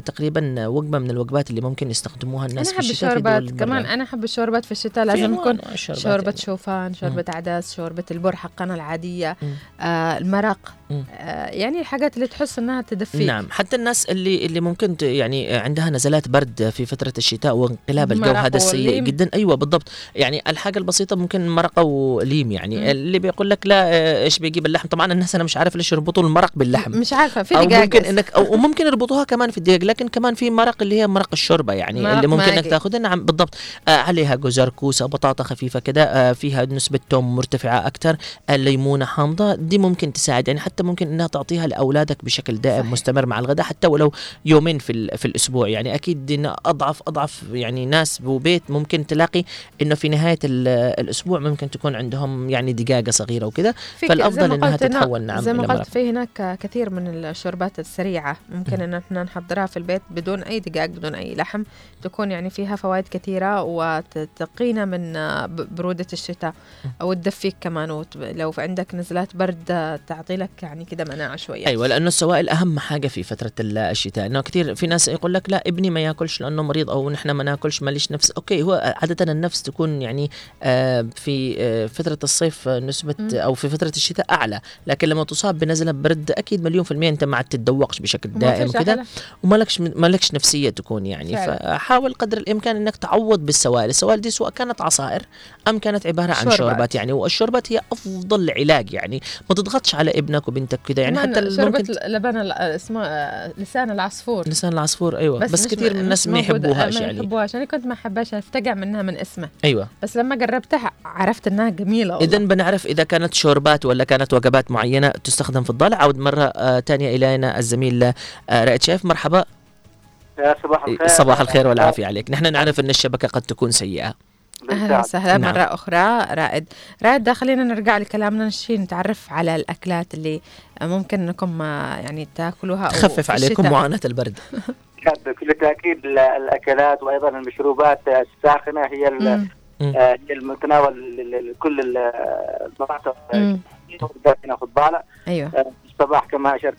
تقريبا وجبة من الوجبات اللي ممكن يستخدموها الناس أنا في أحب الشوربات. كمان أنا أحب الشوربات في الشتاء لازم تكون شوربة يعني. شوفان شوربة عدس شوربة البر حقنا العادية مم. آه المرق. آه يعني الحاجات اللي تحس إنها تدفيك نعم حتى الناس اللي اللي ممكن ت- يعني عندها نزلات برد في فترة الشتاء وانقلاب الجو هذا السيء. جدا. أيوه بالضبط. يعني الحاجة البسيطة ممكن مرقه وليم يعني. مم. اللي بيقول لك لا آه، إيش بيجيب اللحم؟ طبعا الناس أنا مش عارف ليش يربطوا المرق باللحم. مش عارفة في دقاق ممكن. انك أو وممكن يربطوها كمان في الدقيق لكن كمان في مرق اللي هي مرق الشوربة يعني مرق اللي ممكن إنك. تاخذها نعم بالضبط. آه عليها جزر كوسة بطاطا خفيفة كده. آه فيها نسبة توم مرتفعة أكثر آه ليمونة حامضة. دي ممكن تساعد يعني حتى ممكن إنها تعطيها لأولادك بشكل دائم صحيح. مستمر مع الغداء. حتى ولو يومين في في الأسبوع. يعني أكيد إن اضعف أضعف يعني ناس ببيت ممكن تلاقي إنه في نهاية ال- الأسبوع ممكن تكون عندهم يعني دقاقة صغيرة وكذا. قلت هنا- تتحول. نعم زي ما قلت. في هناك كثير من الشوربات السريعة. ممكن إن إحنا نحضرها في البيت بدون أي دقاق بدون أي لحم. تكون يعني فيها فوائد كثيرة وتقينا من ب- برودة الشتاء. أو تدفيك كمان. لو في عندك نزلات برد تعطي لك يعني كده مناعة شوية. أيوه لأنه السوائل أهم حاجة في فترة ال- الشتاء. إنه كثير في ناس يقول لك لا ابني ما ياكلش لأنه مريض أو نحن ما ناكلش ماليش نفس. أوكي هو عادة النفس تكون يعني آه، في آه، فترة الصيف نسبة. أو في فترة الشتاء أعلى. لكن لما تصاب بنزلة برد أكيد مليون في المية أنت ما عاد تتذوقش بشكل دائم أحلى- ومالكش مالكش نفسية تكون يعني. فعلا. فحاول قدر الإمكان إنك تعوض بالسوائل. السوائل دي سواء كانت عصائر أم كانت عبارة عن شوربات. شوربات يعني. والشوربات هي أفضل علاج يعني. ما تضغطش على ابنك وبنتك كذا يعني. حتى ممكن لبن اسمه آه، لسان العصفور. لسان العصفور. أيوه. بس, بس مش كثير من الناس ما. يحبوهاش ما يعني. يحبوهاش. أنا كنت ما أحبهاش افتقع منها من اسمه أيوه. بس لما جربتها عرفت إنها جميلة والله. اذا بنعرف إذا كانت شوربات ولا كانت وجبات معينة تستخدم في الضلع عود مرة آه تانية إلينا الزميل آه رائد شيف. مرحبا. يا صباح الخير. صباح الخير والعافية عليك. نحن نعرف إن الشبكة قد تكون سيئة. أهلا. وسهلا. نعم. مرة أخرى رائد. رائد ده خلينا نرجع لكلامنا. نشي نتعرف على الأكلات اللي ممكن إنكم آه، يعني تاكلوها أو تخفف عليكم. معاناة البرد. بكل تاكيد ال- الأكلات وأيضا المشروبات الساخنة هي. آه، هي المتناول لكل ال- المناطق. هنا في الضالع أيوه آه، الصباح كما أشرت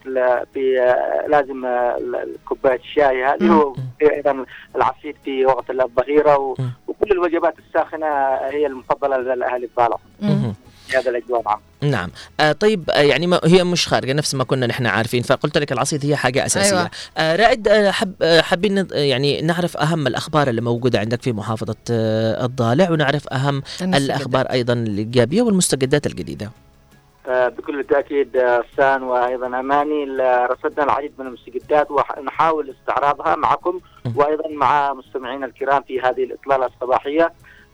في آه، لازم كوباية الشاي هذه مم. وفي أيضا العصير في وقت الظهيرة. وكل الوجبات الساخنة هي المفضلة مم. مهم. في هذا الأجواء نعم نعم. آه طيب آه يعني ما هي مش خارجة نفس ما كنا نحن عارفين فقلت لك العصير هي حاجة أساسية. أيوة. آه رائد آه حب آه حابين آه، يعني نعرف أهم الأخبار اللي موجودة عندك في محافظة آه الضالع ونعرف أهم الأخبار أيضا الايجابيه والمستجدات الجديدة. آه، بكل تأكيد آه، سان وأيضا أماني رصدنا العديد من المستجدات ونحاول استعراضها معكم. وأيضا مع مستمعينا الكرام في هذه الإطلالة الصباحية. آه،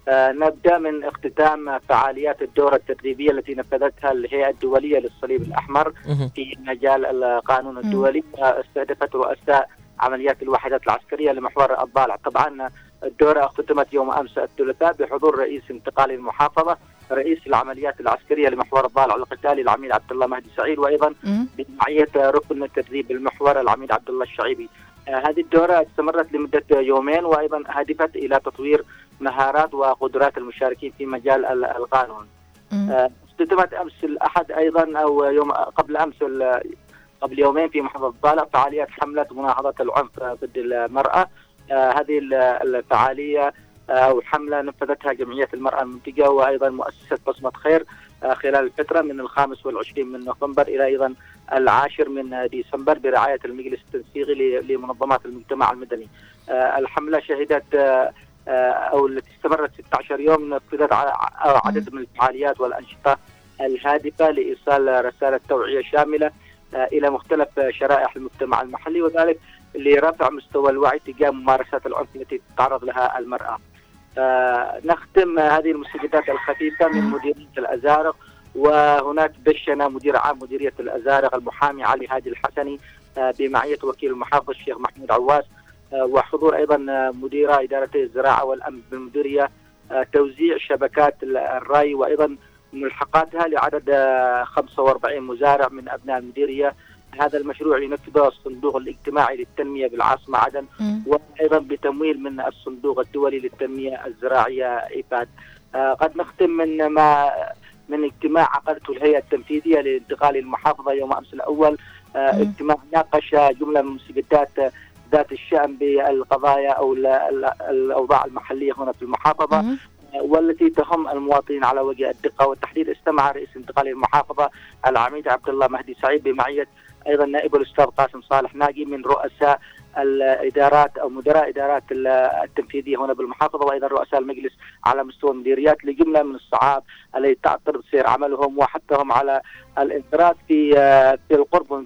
نبدأ من اختتام فعاليات الدورة التدريبية التي نفذتها الهيئه الدولية للصليب الأحمر. في مجال القانون الدولي آه، استهدفت رؤساء عمليات الوحدات العسكرية لمحور الضالع طبعا الدورة اختتمت يوم أمس الثلاثاء بحضور رئيس انتقالي المحافظة رئيس العمليات العسكرية لمحور الضالع القتالي العميد عبد الله مهدي سعيد وأيضا. بمعيه ركن التدريب المحور العميد عبد الله الشعيبي. هذه الدورة استمرت لمدة يومين وأيضا هدفت إلى تطوير مهارات وقدرات المشاركين في مجال ال- القانون. مم. آه، اختتمت أمس الأحد أيضا أو يوم قبل ال- قبل يومين في محافظة الضالع فعاليات حملة مناهضه العنف ضد المرأة. آه، هذه ال- الفعالية آه، أو حملة نفذتها جمعية المرأة المنتجه وأيضا مؤسسة بصمة خير خلال الفترة من الخامس والعشرين من نوفمبر إلى أيضا العاشر من ديسمبر برعاية المجلس التنسيقي لمنظمات المجتمع المدني. آه، الحملة شهدت آه، آه، أو التي استمرت 16 يوم نفذت عدد من الفعاليات والأنشطة الهادفة لايصال رسالة توعية شاملة آه، إلى مختلف شرائح المجتمع المحلي وذلك لرفع مستوى الوعي تجاه ممارسات العنف التي تتعرض لها المرأة. آه، نختم هذه المستجدات الخفيفة من مديرية الازارق وهناك دشنا مدير عام مديرية الأزارق المحامي علي هادي الحسني آه، بمعية وكيل المحافظ الشيخ محمود عواس آه، وحضور أيضا آه، مديرة ادارتي الزراعة والأمن بالمديرية توزيع شبكات ال- الري وأيضا ملحقاتها لعدد آه، 45 مزارع من أبناء المديرية هذا المشروع ينفذه الصندوق الاجتماعي للتنمية بالعاصمة عدن. وأيضا بتمويل من الصندوق الدولي للتنمية الزراعية إيباد. قد نختم من ما من اجتماع عقدته الهيئة التنفيذية لانتقال المحافظة يوم أمس الأول آه. اجتماع ناقش جملة من مستجدات آه، ذات الشأن بالقضايا أو ال- ال- الأوضاع المحلية هنا في المحافظة مم. والتي تهم المواطنين على وجه الدقة والتحديد استمع رئيس انتقال المحافظة العميد عبد الله مهدي سعيد بمعية أيضا نائب الأستاذ قاسم صالح ناقي من رؤساء الإدارات أو مدراء إدارات ال- التنفيذية هنا بالمحافظة وأيضا رؤساء المجلس على مستوى المديريات لجملة من الصعاب التي تعترض سير عملهم وحثهم على الانفراد في في القرب من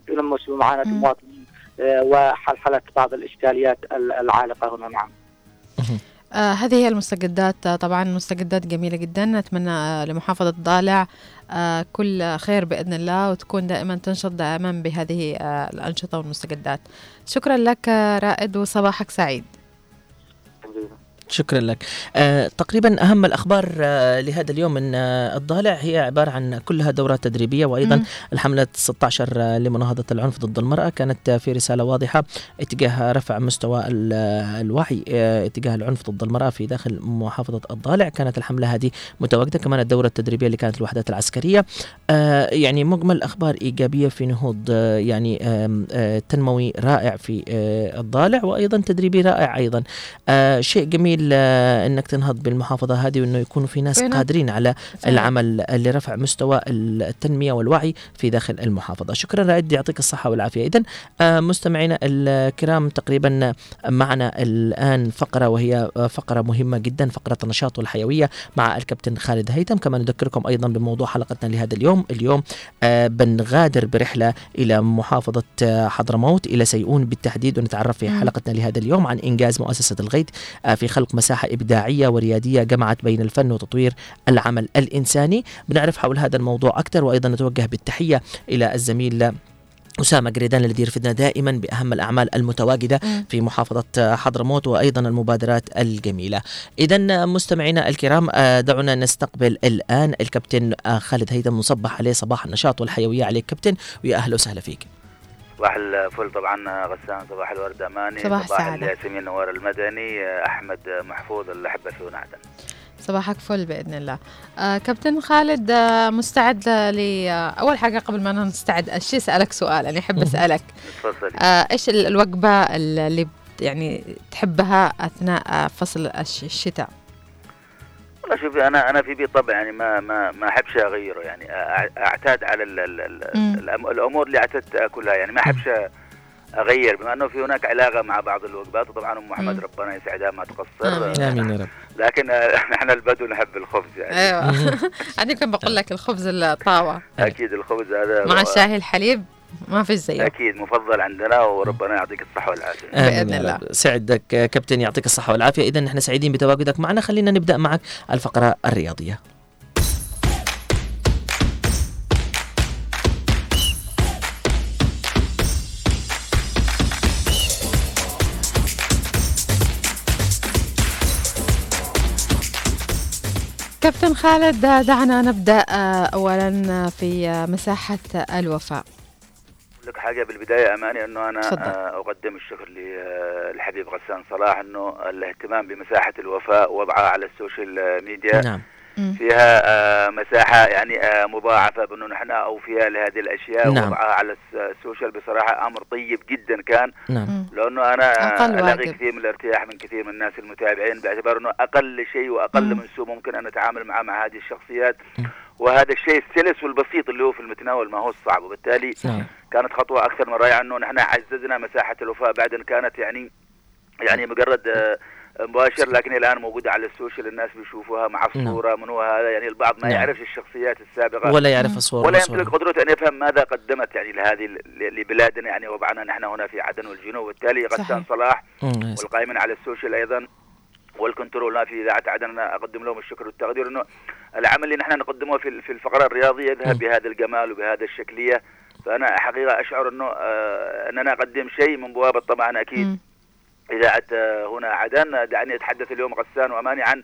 مم. المواطنين آه، وحلحله بعض الإشكاليات ال- العالقة هنا نعم. آه هذه هي المستجدات. آه طبعا مستجدات جميلة جدا. نتمنى آه لمحافظة ضالع آه كل خير بإذن الله وتكون دائما تنشط دائما بهذه آه الأنشطة والمستجدات. شكرا لك آه رائد وصباحك سعيد. شكرا لك. آه تقريبا أهم الأخبار آه لهذا اليوم من آه الضالع هي عبارة عن كلها دورات تدريبية وأيضا مم. الحملة 16 آه، لمناهضة العنف ضد المرأة. كانت آه، في رسالة واضحة اتجاه رفع مستوى آه، الوعي آه، اتجاه العنف ضد المرأة في داخل محافظة الضالع. كانت الحملة هذه متواجدة كمان الدورة التدريبية اللي كانت الوحدات العسكرية. آه يعني مجمل أخبار إيجابية في نهوض آه يعني آه تنموي رائع في آه الضالع وأيضا تدريبي رائع أيضا. آه شيء جميل آه إنك تنهض بالمحافظة هذه وإنه يكون في ناس فعلاً. قادرين على. العمل لرفع مستوى التنمية والوعي في داخل المحافظة شكرا رائد يعطيك الصحة والعافية اذا آه مستمعينا الكرام تقريبا معنا الآن فقرة وهي فقرة مهمة جدا فقرة النشاط والحيوية مع الكابتن خالد هيثم كما نذكركم أيضا بموضوع حلقتنا لهذا اليوم اليوم آه بنغادر برحلة إلى محافظة آه، حضرموت إلى سيئون بالتحديد ونتعرف في. حلقتنا لهذا اليوم عن إنجاز مؤسسة الغيث آه، في خلق مساحة إبداعية وريادية جمعت بين الفن وتطوير العمل الإنساني. بنعرف حول هذا الموضوع أكثر وأيضا نتوجه بالتحية إلى الزميل أسامة قريدان الذي يرفدنا دائما بأهم الأعمال المتواجدة. في محافظة حضرموت وأيضا المبادرات الجميلة. إذا مستمعينا الكرام آه، دعونا نستقبل الآن الكابتن آه، خالد هيثم نصبح عليه صباح النشاط والحيوية عليك كابتن ويا أهلا وسهلا فيك. صباح الفل طبعا غسان صباح الورد أماني صباح صباح. الياسمين نوار المدني أحمد محفوظ الاحبه في عدن صباحك فل بإذن الله. آه كابتن خالد آه مستعد ل آه أول حاجة قبل ما نستعد أشي أسألك سؤال؟ مهم. أسألك. تفضلي آه إيش ال- الوجبة اللي يعني تحبها أثناء آه فصل الش- الشتاء؟ والله شوفي أنا أنا في بي طبع يعني ما ما ما أحبش أغيره يعني أعتاد على ال ال ال مم. الأم- الأمور اللي أعتدت اكلها يعني ما أحبش أغير بما إنه في هناك علاقة مع بعض الوجبات وطبعا أم محمد. ربنا يسعدها ما تقصر آمين. آمين يا رب لكن نحن البدو نحب الخبز يعني أيوة أنا كنت بقول لك الخبز الطاوة أكيد الخبز هذا مع الشاي الحليب ما فيش زيه أكيد مفضل عندنا وربنا يعطيك الصحة والعافية. يا الله. سعدك كابتن يعطيك الصحة والعافية. إذا نحن سعيدين بتواجدك معنا. خلينا نبدأ معك الفقرة الرياضية. كابتن خالد دعنا نبدأ آه، أولا في مساحة الوفاء. لك حاجة بالبداية أماني إنه أنا تفضل. آه، أقدم الشكر للحبيب غسان صلاح إنه الاهتمام بمساحة الوفاء وضعها على ال social media نعم. فيها آه، مساحة يعني آه، مضاعفة بأنه نحن أوفياء لهذه الأشياء نعم. وضعها على الس- ال social بصراحة أمر طيب جدا كان نعم. لأنه أنا ألاقي واجب. كثير من الارتياح من كثير من الناس المتابعين باعتبار أنه أقل شيء وأقل مم. من سوء ممكن أن اتعامل معه مع هذه الشخصيات مم. وهذا الشيء السلس والبسيط اللي هو في المتناول ما هو الصعب وبالتالي نعم كانت خطوة أكثر من رائعة أنه نحن عززنا مساحة الوفاء بعد ان كانت يعني يعني مجرد آه، مباشر لكن الآن موجودة على ال social الناس بيشوفوها مع نعم. الصورة من هو هذا يعني البعض ما نعم. يعرفش الشخصيات السابقة ولا يعرف الصور ولا. يمتلك قدرة أن يفهم ماذا قدمت يعني لهذه لبلادنا يعني وضعنا نحن هنا في عدن والجنوب وبالتالي غسان. صلاح. والقائمين على ال social أيضا والكنترول في إذاعة عدن أنا أقدم لهم الشكر والتقدير أنه العمل اللي نحن نقدمه في في الفقرة الرياضية يذهب مم. بهذا الجمال وبهذا الشكلية فأنا حقيقة أشعر أنه آه، أننا أقدم شيء من بوابة طبعا أكيد مم. إذاعة هنا عدن دعني أتحدث اليوم غسان وأماني عن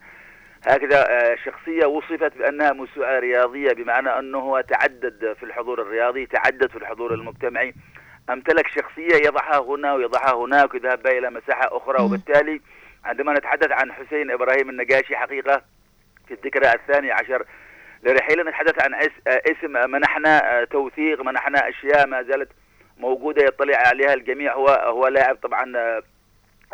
هكذا آه، شخصية وصفت بأنها موسوعة رياضية بمعنى أنه تعدد في الحضور الرياضي تعدد في الحضور المجتمعي أمتلك شخصية يضعها هنا ويضعها هناك ويذهب بها إلى مساحة أخرى. وبالتالي عندما نتحدث عن حسين إبراهيم النجاشي حقيقة في الذكرى الثانية عشر لرحيل نتحدث عن آه، اسم منحنا آه، توثيق منحنا أشياء ما زالت موجودة يطلع عليها الجميع هو هو لاعب طبعا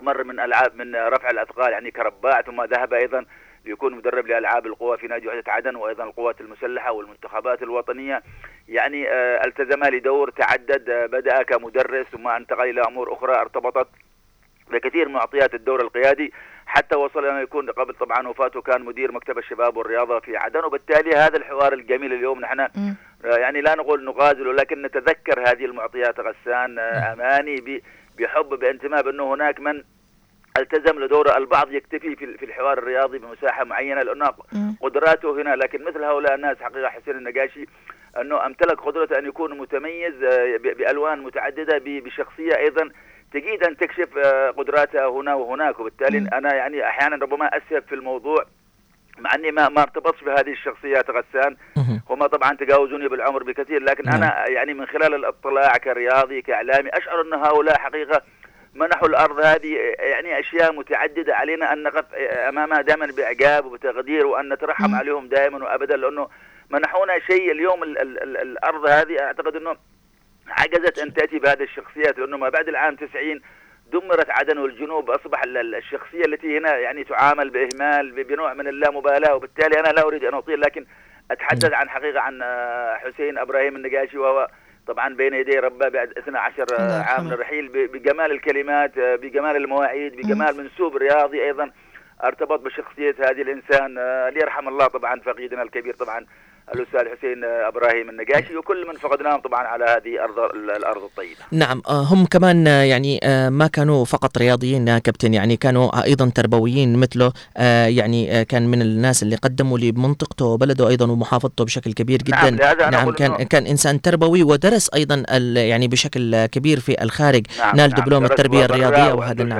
مر من ألعاب من رفع الأثقال يعني كرباع ثم ذهب أيضا ليكون مدرب لألعاب القوى في نادي وحدة عدن وأيضا القوات المسلحة والمنتخبات الوطنية. يعني آه، التزم لدور تعدد آه، بدأ كمدرس ثم انتقل إلى أمور أخرى ارتبطت بكثير من معطيات الدور القيادي حتى وصل انه يكون قبل طبعا وفاته كان مدير مكتب الشباب والرياضة في عدن. وبالتالي هذا الحوار الجميل اليوم نحن مم. يعني لا نقول نغازل ولكن نتذكر هذه المعطيات غسان آه، أماني ب- بحب بانتماء بأنه هناك من التزم لدوره البعض يكتفي في الحوار الرياضي بمساحة معينة لأنه. قدراته هنا لكن مثل هؤلاء الناس حقيقة حسين النقاشي أنه امتلك قدرة أن يكون متميز آه، بألوان متعددة بشخصية أيضا تجيد ان تكشف آه، قدراتها هنا وهناك وبالتالي. أنا يعني أحيانا ربما أسهب في الموضوع مع إني ما ما ارتبطش بهذه الشخصيات غسان. هم طبعا تجاوزوني بالعمر بكثير لكن نعم. أنا يعني من خلال الاطلاع كرياضي كإعلامي أشعر إن هؤلاء حقيقة منحوا الأرض هذه يعني أشياء متعددة علينا أن نقف أمامها دائما بإعجاب وبتقدير وأن نترحم. عليهم دائما وابدا لأنه منحونا شيء اليوم ال ال ال الأرض هذه أعتقد إنه عجزت أن تأتي بهذه الشخصيات لأنه ما بعد العام 90 دمرت عدن والجنوب أصبح ال- ال- الشخصية التي هنا يعني تعامل بإهمال ب- بنوع من اللامبالاة وبالتالي أنا لا أريد أن أطيل لكن أتحدث عن حقيقة عن آه، حسين إبراهيم النقاشي وهو طبعا بين يدي ربه بعد 12 الله عام يرحمه. من الرحيل ب- بجمال الكلمات آه، بجمال المواعيد بجمال منسوب رياضي أيضا أرتبط بشخصية هذه الإنسان آه، ليرحم الله طبعا فقيدنا الكبير طبعا الأستاذ حسين إبراهيم النقاشي وكل من فقدناهم طبعا على هذه ارض الأرض الطيبة. نعم آه، هم كمان آه، يعني آه، ما كانوا فقط رياضيين يا كابتن يعني كانوا أيضا تربويين مثله يعني كان من الناس اللي قدموا لمنطقته وبلده أيضا ومحافظته بشكل كبير نعم، جدا. نعم أقول كان إنه- كان إنسان تربوي ودرس أيضا يعني بشكل كبير في الخارج نعم نال نعم دبلوم التربية الرياضية وهذا نعم.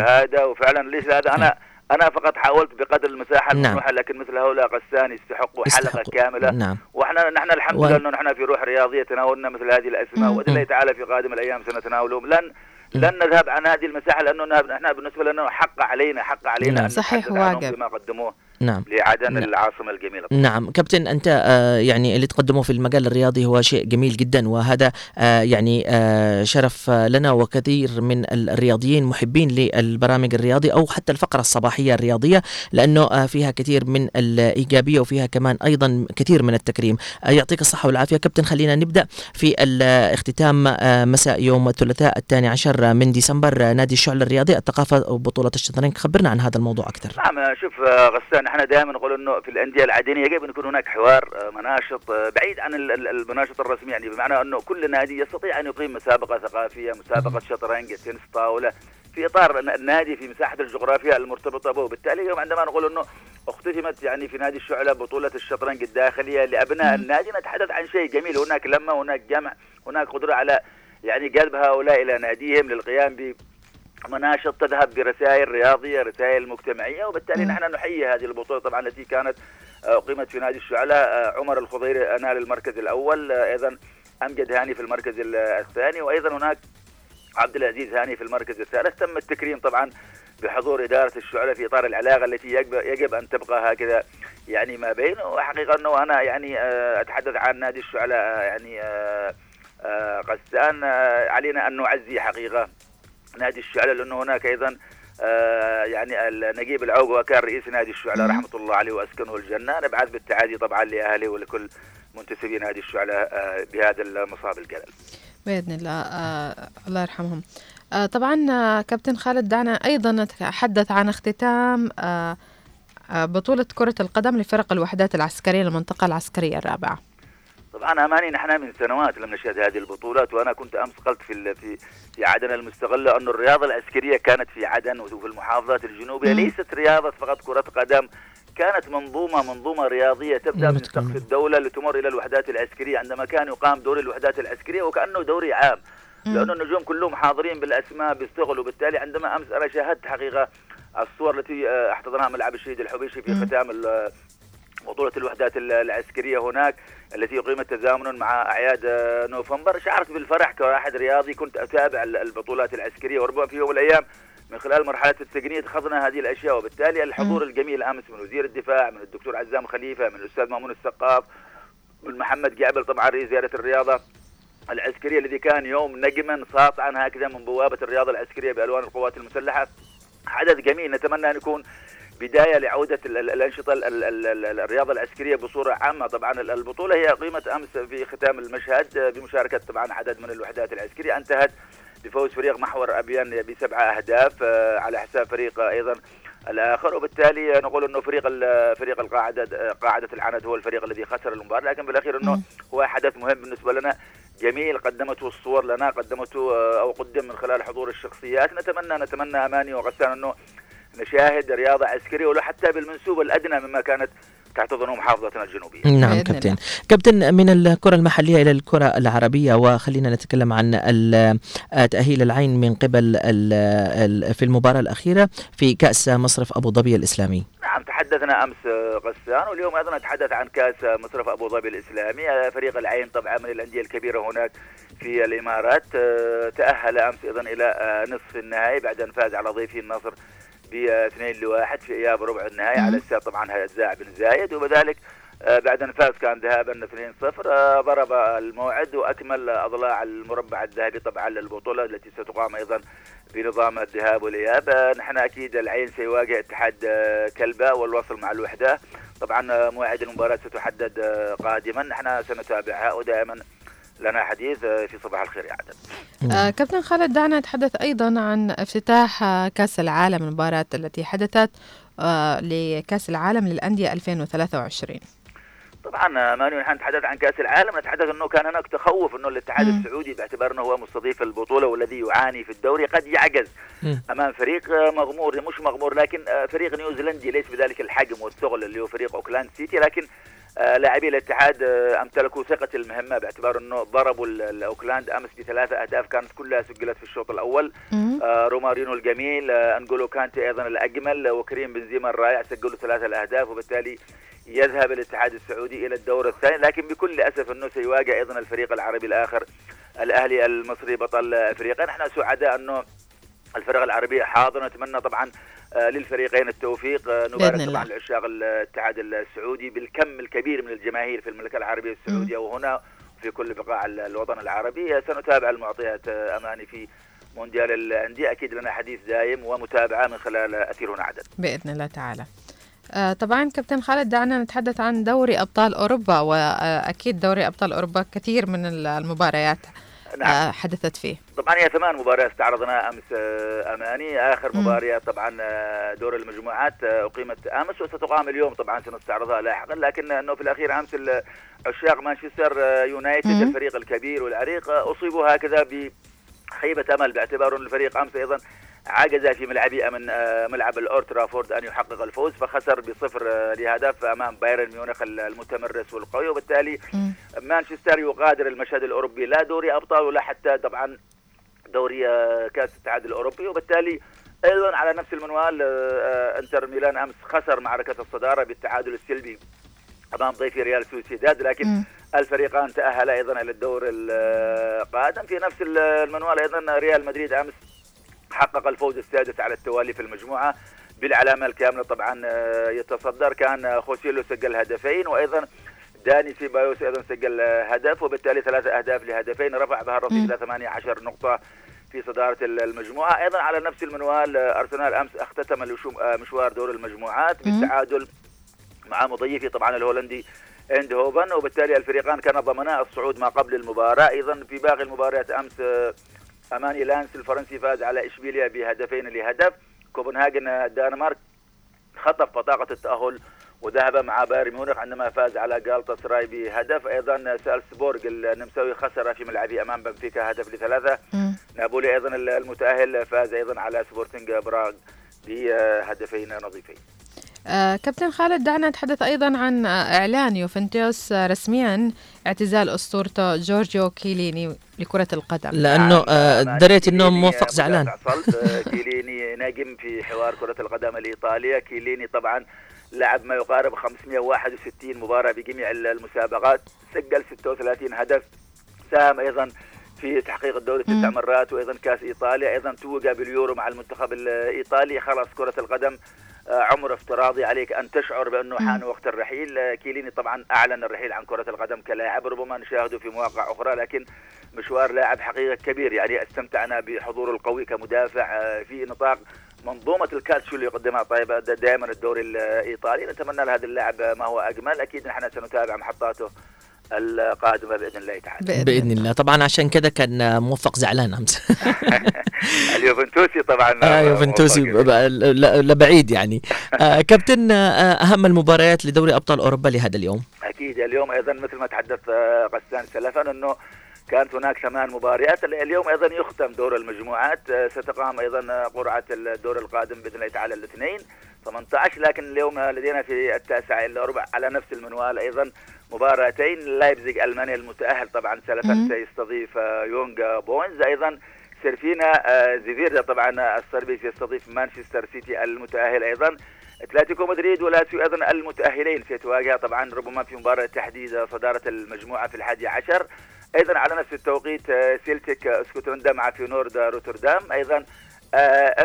وفعلا ليس هذا أنا أنا فقط حاولت بقدر المساحة نعم. الممنوحه لكن مثل هؤلاء غسان يستحقوا حلقه يستحقوا. كاملة نعم وإحنا نحن الحمد و- لله إنه نحن في روح رياضية تناولنا مثل هذه الاسماء مم. وباذن الله تعالى في قادم الأيام سنتناولهم لن. لن نذهب عن هذه المساحة لأنه نحن بالنسبة لنا حق علينا حق علينا نعم. أن صحيح، واجب. بما قدموه نعم. لعدن نعم. العاصمة الجميلة. نعم. كابتن أنت آه، يعني اللي تقدمه في المجال الرياضي هو شيء جميل جدا وهذا آه، يعني آه، شرف لنا وكثير من الرياضيين محبين للبرامج الرياضي أو حتى الفقرة الصباحية الرياضية لأنه آه، فيها كثير من الإيجابية وفيها كمان أيضا كثير من التكريم. آه، يعطيك الصحة والعافية. كابتن خلينا نبدأ في الاختتام آه، مساء يوم الثلاثاء الثاني عشر من ديسمبر نادي الشعل الرياضي الثقافة وبطولة الشطرنج. خبرنا عن هذا الموضوع أكثر. نعم شوف غسان إحنا دائما نقول إنه في الأندية العاديه يجب ان يكون هناك حوار آه، مناشط آه، بعيد عن ال- ال- المناشط الرسمي يعني بمعنى إنه كل نادي يستطيع أن يقيم مسابقة ثقافية، مسابقة شطرنج، تنس طاولة في إطار الن- النادي في مساحة الجغرافيا المرتبطة به، وبالتالي اليوم عندما نقول إنه اختتمت يعني في نادي الشعلة بطولة الشطرنج الداخلية لأبناء النادي نتحدث عن شيء جميل. هناك لمة هناك جمع هناك قدرة على يعني جلب هؤلاء إلى ناديهم للقيام ب مناشط تذهب برسائل رياضية رسائل مجتمعية وبالتالي. نحن نحيي هذه البطولة طبعا التي كانت آه، اقيمت في نادي الشعلاء آه، عمر الخضيري نال المركز الأول آه، أيضا أمجد هاني في المركز ال- الثاني وأيضا هناك عبد العزيز هاني في المركز الثالث تم التكريم طبعا بحضور إدارة الشعلاء في إطار العلاقة التي يجب, يجب أن تبقى هكذا يعني ما بين وحقيقة أنه أنا يعني آه، أتحدث عن نادي الشعلاء آه، يعني آه، آه، غسان آه، علينا أن نعزي حقيقة نادي الشعلة لأنه هناك أيضا آه يعني النجيب العوق وكان رئيس نادي الشعلة. رحمة الله عليه وأسكنه الجنة. نبعث بالتعازي طبعا لأهله ولكل منتسبي نادي الشعلة آه بهذا المصاب الجلل. بإذن الله آه الله يرحمهم. آه طبعا آه كابتن خالد دعنا أيضا نتحدث عن اختتام آه بطولة كرة القدم لفرق الوحدات العسكرية للمنطقة العسكرية الرابعة. طبعا أماني نحن من سنوات لم نشهد هذه البطولات وأنا كنت أمس قلت في في في عدن المستغله انه الرياضة العسكرية كانت في عدن وفي المحافظات الجنوبية. ليست رياضة فقط كرة قدم كانت منظومة منظومة رياضية تبدأ من. سقف الدولة لتمر إلى الوحدات العسكرية عندما كان يقام دوري الوحدات العسكرية وكأنه دوري عام مم. لأنه النجوم كلهم حاضرين بالأسماء بيشتغلوا وبالتالي عندما أمس أنا شاهدت حقيقة الصور التي آه، أحتضنها ملعب الشهيد الحبيشي في. ختام ال- بطولة الوحدات ال- العسكرية هناك التي أقيمت تزامنا مع أعياد نوفمبر. شعرت بالفرح كواحد رياضي كنت أتابع ال- البطولات العسكرية وربما في يوم من الأيام من خلال مرحلة التقنية أخذنا هذه الأشياء. وبالتالي الحضور الجميل أمس من وزير الدفاع من الدكتور عزام خليفة من الأستاذ مامون السقاف من محمد جعبل طبعا رئيس زيارة الرياضة العسكرية الذي كان يوم نجما ساطعا هكذا من بوابة الرياضة العسكرية بألوان القوات المسلحة. حدث جميل نتمنى أن يكون بداية لعودة ال- ال- الأنشطة ال- ال- ال- ال- الرياضة العسكرية بصورة عامة. طبعا ال- البطولة هي قيمت أمس في ختام المشهد بمشاركة طبعا عدد من الوحدات العسكرية. انتهت بفوز فريق محور أبيان بسبعه أهداف آه، على حساب فريق أيضا الآخر. وبالتالي نقول إنه فريق فريق القاعدة قاعدة العناد هو الفريق الذي خسر المباراة. لكن بالأخير إنه. هو حدث مهم بالنسبة لنا. جميل قدمته الصور لنا قدمته آه، أو قدم من خلال حضور الشخصيات. نتمنى نتمنى أماني وغسان إنه نشاهد رياضة عسكرية ولو حتى بالمنسوب الأدنى مما كانت تحتضنه محافظتنا الجنوبية. نعم كابتن. الله. كابتن من الكرة المحلية إلى الكرة العربية وخلينا نتكلم عن تأهيل العين من قبل في المباراة الأخيرة في كأس مصرف أبو ظبي الإسلامي. نعم تحدثنا أمس آه، غسان واليوم أيضا نتحدث عن كأس آه، مصرف أبو ظبي الإسلامي. آه، فريق العين طبعا من الأندية الكبيرة هناك في الإمارات. تأهل أمس أيضا إلى آه، نصف النهائي بعد أن فاز على ضيفه النصر ب 2 لواحد في إياب ربع النهائي. على استاد طبعا هيئه بن زايد وبذلك آه، بعد أن فاز كان ذهابا 2-0 آه، ضرب الموعد وأكمل أضلاع المربع الذهبي طبعا للبطولة التي ستقام أيضا بنظام الذهاب والإياب. آه، نحن أكيد العين سيواجه اتحاد كلبة والوصل مع الوحدة. طبعا موعد المباراة ستحدد قادما. نحن سنتابعها ودائما لنا حديث آه، في صباح الخير يا عدن آه كابتن خالد دعنا نتحدث أيضا عن افتتاح آه، كأس العالم المباراة التي حدثت آه لكأس العالم للأندية 2023 طبعا مانو نحن نتحدث عن كأس العالم نتحدث إنه كان هناك تخوف إنه الاتحاد مم. السعودي باعتبار إنه هو مستضيف البطولة والذي يعاني في الدوري قد يعجز مم. أمام فريق آه، مغمور مش مغمور لكن آه، فريق نيوزيلندي ليس بذلك الحجم والثقل اللي هو فريق أوكلاند سيتي لكن آه، لاعبي الاتحاد آه، امتلكوا ثقة المهمة باعتبار انه ضربوا ال- الاوكلاند امس بثلاثة اهداف كانت كلها سجلت في الشوط الأول. آه، رومارينو الجميل آه، انجولو كانتي أيضا الأجمل آه، وكريم بنزيما الرائع سجلوا ثلاثة الأهداف وبالتالي يذهب الاتحاد السعودي إلى الدور الثاني. لكن بكل أسف إنه سيواجه أيضا الفريق العربي الآخر الأهلي المصري بطل أفريقيا. نحن سعداء إنه الفرق العربية حاضر نتمنى طبعا آه، للفريقين التوفيق. آه، نبارك. طبعا لعشاق الاتحاد السعودي بالكم الكبير من الجماهير في المملكة العربية السعودية وهنا في كل بقاع ال- الوطن العربي. سنتابع المعطيات آه، أماني في مونديال الأندية. أكيد لنا حديث دايم ومتابعة من خلال اثير هنا عدد. بإذن الله تعالى. آه طبعا كابتن خالد دعنا نتحدث عن دوري أبطال أوروبا وأكيد دوري أبطال أوروبا كثير من المباريات. نعم آه حدثت فيه طبعا هي ثمان مباريات استعرضناها أمس آه، أماني آخر مم. مباريات طبعا آه، دور المجموعات أقيمت أمس وستقام اليوم طبعا سنستعرضها لاحقا لكن إنه في الأخير أمس عشاق مانشستر يونايتد. الفريق الكبير والعريق أصيبوا هكذا بخيبة أمل باعتبار أن الفريق أمس أيضا عجز في ملعبه من آه، ملعب الأورد ترافورد أن يحقق الفوز فخسر بصفر آه، لهدف أمام بايرن ميونخ المتمرس والقوي. وبالتالي. مانشستر يغادر المشهد الأوروبي. لا دوري أبطال ولا حتى طبعا دوري آه، كأس الاتحاد الأوروبي. وبالتالي أيضا على نفس المنوال إنتر ميلان أمس خسر معركة الصدارة بالتعادل السلبي أمام ضيفي ريال سوسيداد. لكن. الفريقان تاهلا أيضا إلى الدور القادم في نفس المنوال أيضا ريال مدريد أمس حقق الفوز السادس على التوالي في المجموعة بالعلامة الكاملة. طبعا آه، يتصدر كان خوسيلو سجل هدفين وأيضا داني سيبايوس أيضا سجل آه، هدف وبالتالي ثلاثة أهداف لهدفين. رفع بها الرصيد. إلى 18 نقطة في صدارة المجموعة. أيضا على نفس المنوال آه، أرسنال أمس اختتم آه، مشوار دور المجموعات. بالتعادل مع مضيفه طبعا الهولندي إندهوفن. وبالتالي الفريقان كان ضمنا الصعود ما قبل المباراة. أيضا في باقي المباريات أمس أماني لانس الفرنسي فاز على إشبيليا بهدفين لهدف. كوبنهاجن الدنمارك خطف بطاقة التأهل وذهب مع بايرن ميونخ عندما فاز على جالتا سراي بهدف. أيضا سالسبورغ النمساوي خسر في ملعبه أمام بنفيكا هدف لثلاثة. نابولي أيضا المتأهل فاز أيضا على سبورتنج براغا بهدفين نظيفين. آه كابتن خالد دعنا نتحدث أيضا عن آه، إعلان يوفنتوس آه، رسميا اعتزال أسطورته جورجيو كيليني لكرة القدم. لأنه آه، نعم، دريت إنه كيليني موفق زعلان. كيليني نجم في حوار كرة القدم الإيطالية. كيليني طبعا لعب ما يقارب 561 مباراة بجميع المسابقات. سجل 36 هدف. ساهم أيضا في تحقيق الدوري تسع. مرات وأيضا كأس إيطاليا. أيضا توج باليورو مع المنتخب الإيطالي. خلاص كرة القدم آه، عمر افتراضي عليك أن تشعر بأنه. حان وقت الرحيل. آه، كيليني طبعا أعلن الرحيل عن كرة القدم كلاعب ربما نشاهده في مواقع أخرى لكن مشوار لاعب حقيقة كبير. يعني استمتعنا بحضوره القوي كمدافع آه، في نطاق منظومة الكالتشيو اللي يقدمها طيب دائما الدوري الإيطالي. نتمنى لهذا اللاعب ما هو أجمل. أكيد نحن سنتابع محطاته القادمة بإذن الله تعالى. بإذن الله. طبعا عشان كده كان آه، موفق زعلان أمس. اليوفنتوسي طبعا. آه يوفنتوسي لا لا بعيد يعني. آه كابتن آه أهم المباريات لدوري أبطال أوروبا لهذا اليوم. أكيد اليوم أيضا مثل ما تحدث آه، غسان سلفا إنه كانت هناك ثمان مباريات. اليوم أيضا يختم دور المجموعات. آه، ستقام أيضا قرعة الدور القادم بإذن الله تعالى الاثنين. 18 لكن اليوم لدينا في التاسعه الا ربع على نفس المنوال أيضا. مباراتين لايبزيج ألمانيا المتأهل طبعا سلفا. سيستضيف آه، يونغ بويز. أيضا سرفينا آه، زفيزدا طبعا الصربي سيستضيف مانشستر سيتي المتأهل. أيضا أتلتيكو مدريد ولاتسيو أيضا المتأهلين سيتواجه طبعا ربما في مباراة تحديد صدارة المجموعة في الحادي عشر. أيضا على نفس التوقيت آه، سيلتيك آه، اسكتلندا مع فينورد آه، روتردام. أيضا آه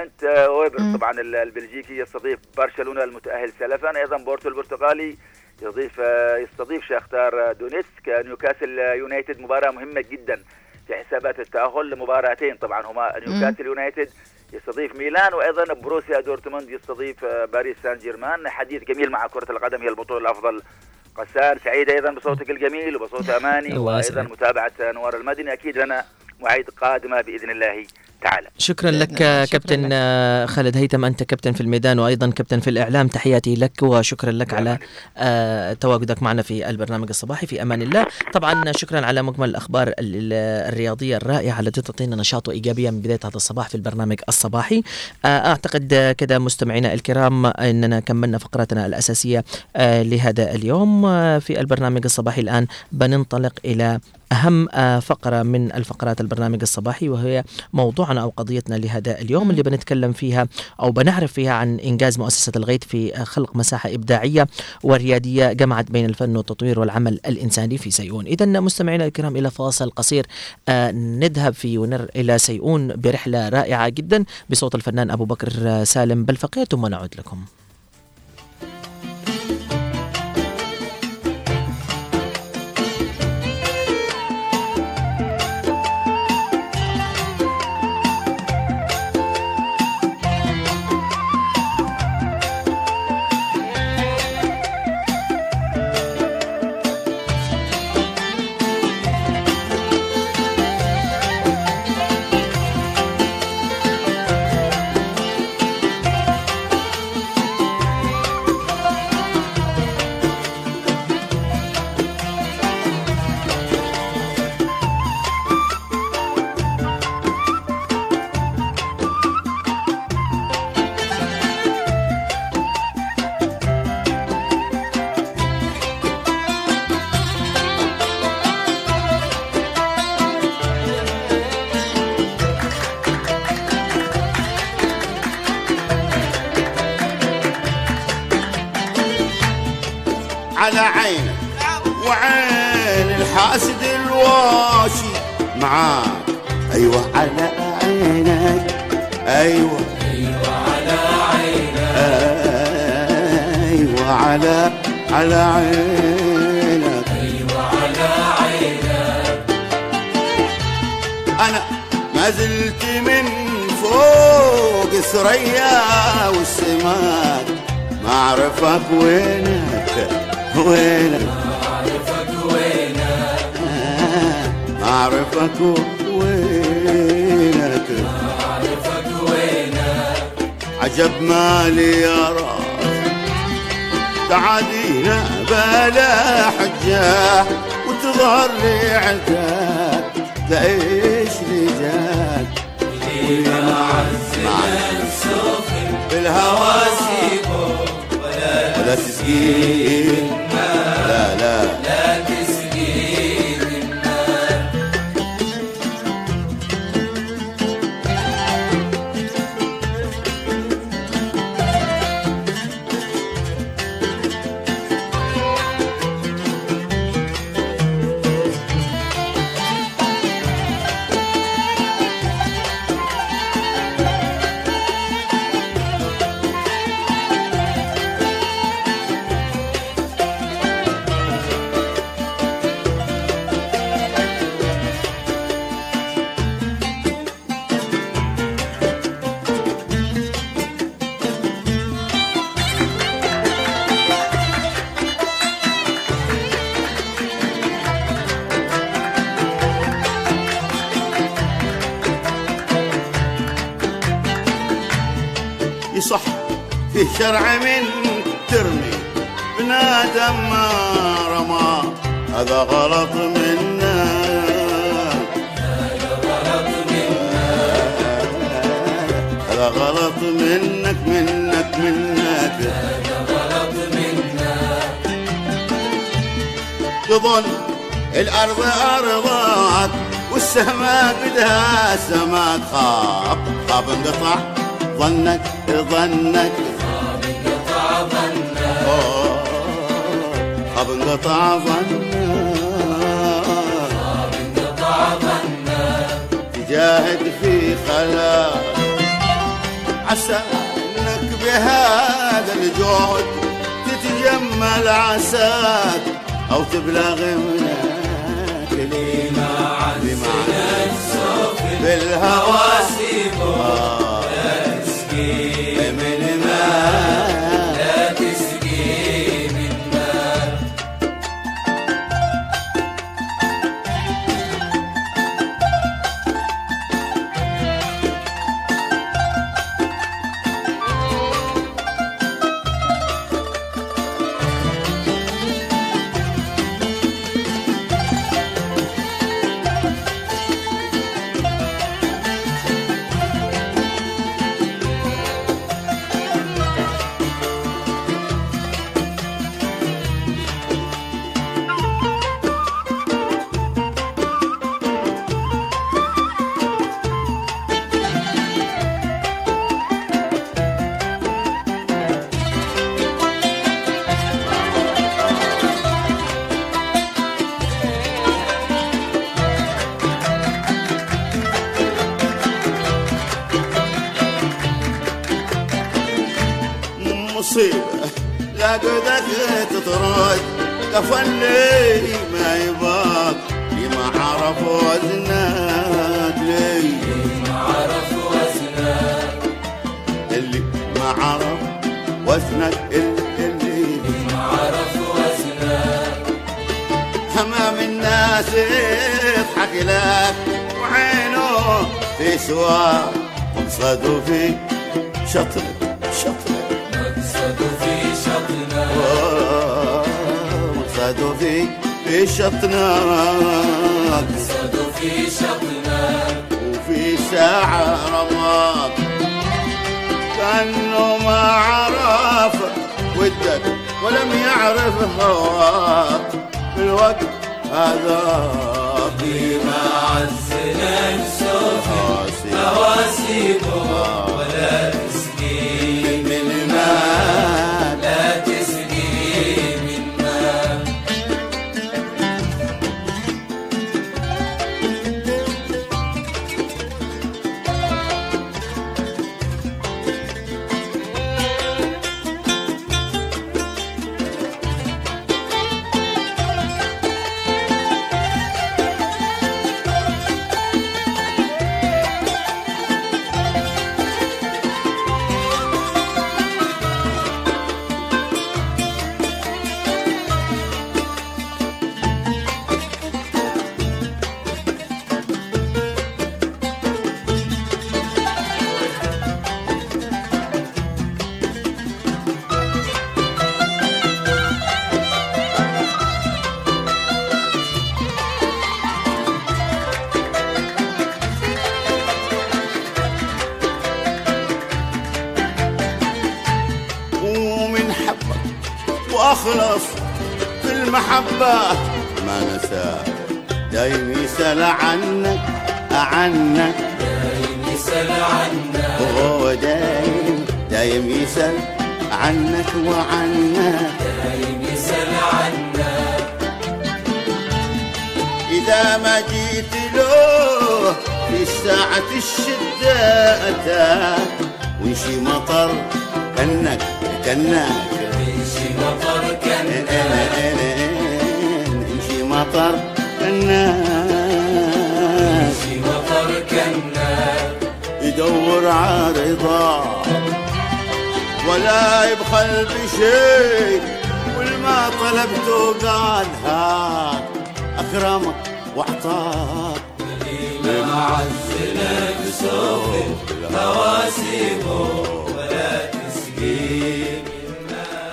أنت آه، ويرب. طبعا ال- البلجيكي يستضيف برشلونة المتأهل سلفا. أيضا بورتو البرتغالي يضيف يستضيف شاختار دونيتسك. نيوكاسل يونايتد مباراة مهمة جدا في حسابات التأهل لمباراتين طبعا هما نيوكاسل يونايتد يستضيف ميلان وأيضا بروسيا دورتموند يستضيف آه، باريس سان جيرمان حديث جميل مع كرة القدم هي البطولة الأفضل. غسان سعيد أيضا بصوتك الجميل وبصوت أماني وأيضا. متابعة انوار المدني. أكيد لنا مواعيد قادمة بإذن الله تعالى. شكرا بإذن لك. شكراً كابتن لك. خالد. هيثم أنت كابتن في الميدان وأيضا كابتن في الإعلام. تحياتي لك وشكرا لك على آه، تواجدك معنا في البرنامج الصباحي. في أمان الله. طبعا شكرا على مجمل الأخبار ال- ال- الرياضية الرائعة التي تعطينا نشاط وايجابيه من بداية هذا الصباح في البرنامج الصباحي. آه، أعتقد آه، كده مستمعينا الكرام أننا كملنا فقرتنا الأساسية آه، لهذا اليوم. في البرنامج الصباحي الآن بننطلق إلى أهم آه، فقرة من الفقرات البرنامج الصباحي وهي موضوعنا أو قضيتنا لهذا اليوم اللي بنتكلم فيها أو بنعرف فيها عن إنجاز مؤسسة الغيث في خلق مساحة إبداعية وريادية جمعت بين الفن والتطوير والعمل الإنساني في سيئون. اذا مستمعينا الكرام إلى فاصل قصير آه، نذهب فيه ونر إلى سيئون برحلة رائعة جدا بصوت الفنان أبو بكر آه، سالم بالفقيه ثم نعود لكم. على عينك. أيوه على عينك أنا ما زلت من فوق ثريا والسماء. ما أعرفك وينك وينك. ما أعرفك وينك. ما اعرفك وينك عجب مالي يا راس تعادينا بلا حجة وتظهر لي عداك تعيش لي جاك؟ بالهوى ولا تسقين خاب انقطع ظنك تجاهد في خلاك عسى انك بهذا الجهد تتجمل عساك أو تبلغ منك لما بالهوى آه. في شطرك شطرك مقصده في في شطناك في شطناك وفي ساعة رماك كأنه ما عرف ودك ولم يعرف هواك في الوقت هذا بما عز هواسيبه وأخلص في المحبة. ما نساك دايم يسأل عنك عنك دايم يسأل عنك. هو دايم. دايم يسأل عنك وعنك. دايم يسأل عنك. إذا ما جيت له في ساعة الشدة أتاك. ويشي مطر كنك كنك. مطر كنك يمشي مطر كنك يمشي مطر كنك يدور على رضا. ولا يبخل بشيء والما طلبته قال هات أكرمك واعطاك بمعز نفسه هواسيبه ولا تسقيه.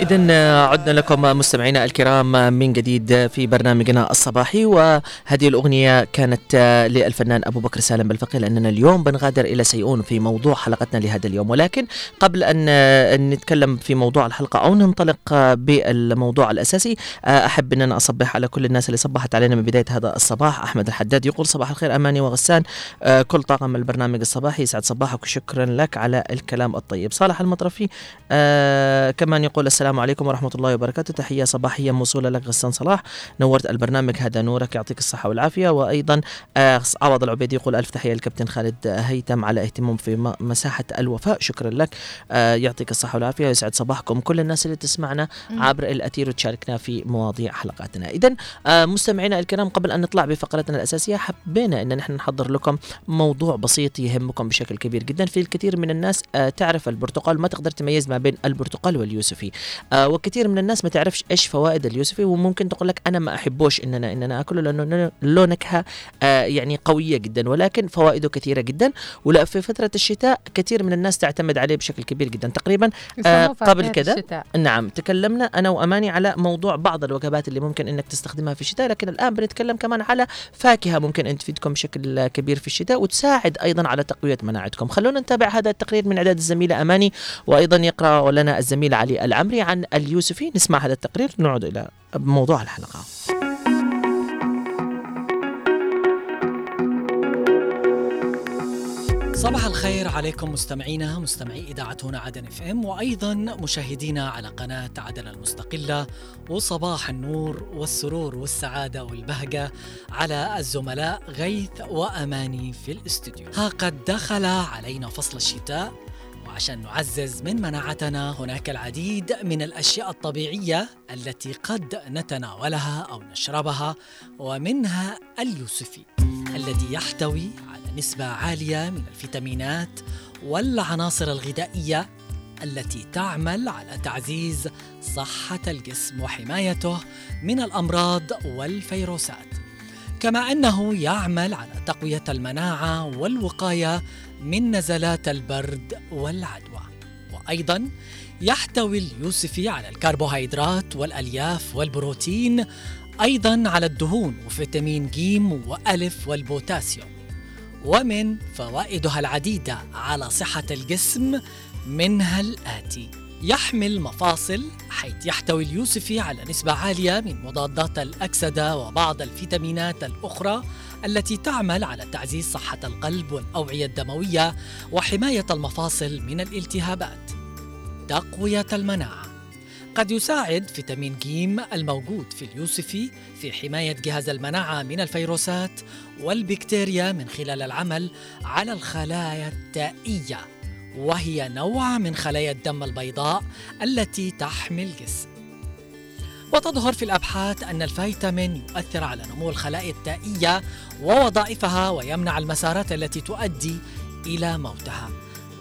إذا عدنا لكم مستمعينا الكرام من جديد في برنامجنا الصباحي وهذه الأغنية كانت للفنان أبو بكر سالم بالفقي لأننا اليوم بنغادر إلى سيئون في موضوع حلقتنا لهذا اليوم. ولكن قبل أن نتكلم في موضوع الحلقة أو ننطلق بالموضوع الأساسي أحب أن أنا أصبح على كل الناس اللي صبحت علينا من بداية هذا الصباح. أحمد الحداد يقول صباح الخير أماني وغسان كل طاقم البرنامج الصباحي يسعد صباحك وشكرا لك على الكلام الطيب. صالح المطرفي آه كمان يقول السلام عليكم ورحمة الله وبركاته. تحية صباحية موصولة لك غسان صلاح. نورت البرنامج هذا نورك يعطيك الصحة والعافية. وأيضا آه عوض العبيدي يقول ألف تحية للكابتن خالد هيثم على اهتمام في مساحة الوفاء. شكرا لك. آه يعطيك الصحة والعافية ويسعد صباحكم كل الناس اللي تسمعنا عبر الأثير وتشاركنا في مواضيع حلقاتنا. إذا آه مستمعينا الكرام قبل أن نطلع بفقرتنا الأساسية حبينا أن نحن نحضر لكم موضوع بسيط يهمكم بشكل كبير جدا في الكثير من الناس. تعرف البرتقال ما تقدر تميز ما بين البرتقال واليوسفي. آه وكثير من الناس ما تعرفش إيش فوائد اليوسفي وممكن تقول لك أنا ما أحبوش ان أنا ان أنا أكله لأنه له نكهه آه يعني قوية جدا ولكن فوائده كثيرة جدا. ولا في فترة الشتاء كثير من الناس تعتمد عليه بشكل كبير جدا. تقريبا آه قبل الشتاء. نعم تكلمنا أنا وأماني على موضوع بعض الوجبات اللي ممكن إنك تستخدمها في الشتاء لكن الآن بنتكلم كمان على فاكهة ممكن أن تفيدكم بشكل كبير في الشتاء وتساعد أيضا على تقوية مناعتكم. خلونا نتابع هذا التقرير من اعداد الزميلة أماني وأيضا يقرأ لنا الزميل علي العمري. عن اليوسفي نسمع هذا التقرير. نعود إلى موضوع الحلقة. صباح الخير عليكم مستمعينا مستمعي إذاعة هنا عدن إف إم وأيضا مشاهدينا على قناة عدن المستقلة وصباح النور والسرور والسعادة والبهجة على الزملاء غيث وأماني في الاستوديو. ها قد دخل علينا فصل الشتاء. وعشان نعزز من مناعتنا هناك العديد من الأشياء الطبيعية التي قد نتناولها أو نشربها ومنها اليوسفي الذي يحتوي على نسبة عالية من الفيتامينات والعناصر الغذائية التي تعمل على تعزيز صحة الجسم وحمايته من الأمراض والفيروسات. كما أنه يعمل على تقوية المناعة والوقاية من نزلات البرد والعدوى. وأيضا يحتوي اليوسفي على الكربوهيدرات والألياف والبروتين أيضا على الدهون وفيتامين جيم وألف والبوتاسيوم. ومن فوائدها العديدة على صحة الجسم منها الآتي. يحمل مفاصل حيث يحتوي اليوسفي على نسبة عالية من مضادات الأكسدة وبعض الفيتامينات الأخرى التي تعمل على تعزيز صحة القلب والأوعية الدموية وحماية المفاصل من الالتهابات. تقوية المناعة قد يساعد فيتامين جيم الموجود في اليوسفي في حماية جهاز المناعة من الفيروسات والبكتيريا من خلال العمل على الخلايا التائية وهي نوع من خلايا الدم البيضاء التي تحمي الجسم. وتظهر في الأبحاث أن الفيتامين يؤثر على نمو الخلايا التائية ووظائفها ويمنع المسارات التي تؤدي إلى موتها.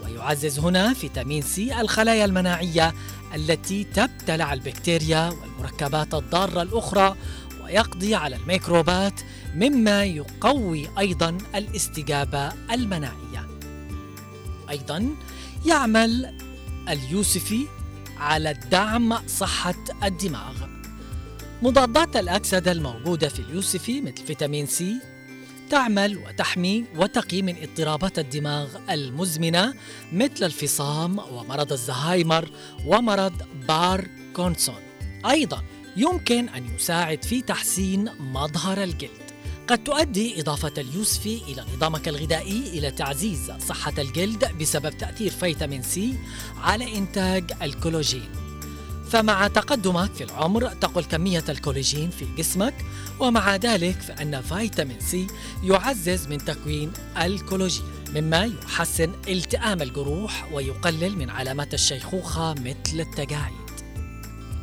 ويعزز هنا فيتامين سي الخلايا المناعية التي تبتلع البكتيريا والمركبات الضارة الأخرى ويقضي على الميكروبات مما يقوي أيضا الاستجابة المناعية. أيضا يعمل اليوسفي على دعم صحة الدماغ. مضادات الأكسدة الموجودة في اليوسفي مثل فيتامين سي تعمل وتحمي وتقي من اضطرابات الدماغ المزمنة مثل الفصام ومرض الزهايمر ومرض باركونسون أيضا يمكن أن يساعد في تحسين مظهر الجلد قد تؤدي إضافة اليوسفي إلى نظامك الغذائي إلى تعزيز صحة الجلد بسبب تأثير فيتامين سي على إنتاج الكولاجين. فمع تقدمك في العمر تقل كمية الكولاجين في جسمك ومع ذلك فإن فيتامين سي يعزز من تكوين الكولاجين مما يحسن التئام الجروح ويقلل من علامات الشيخوخة مثل التجاعيد.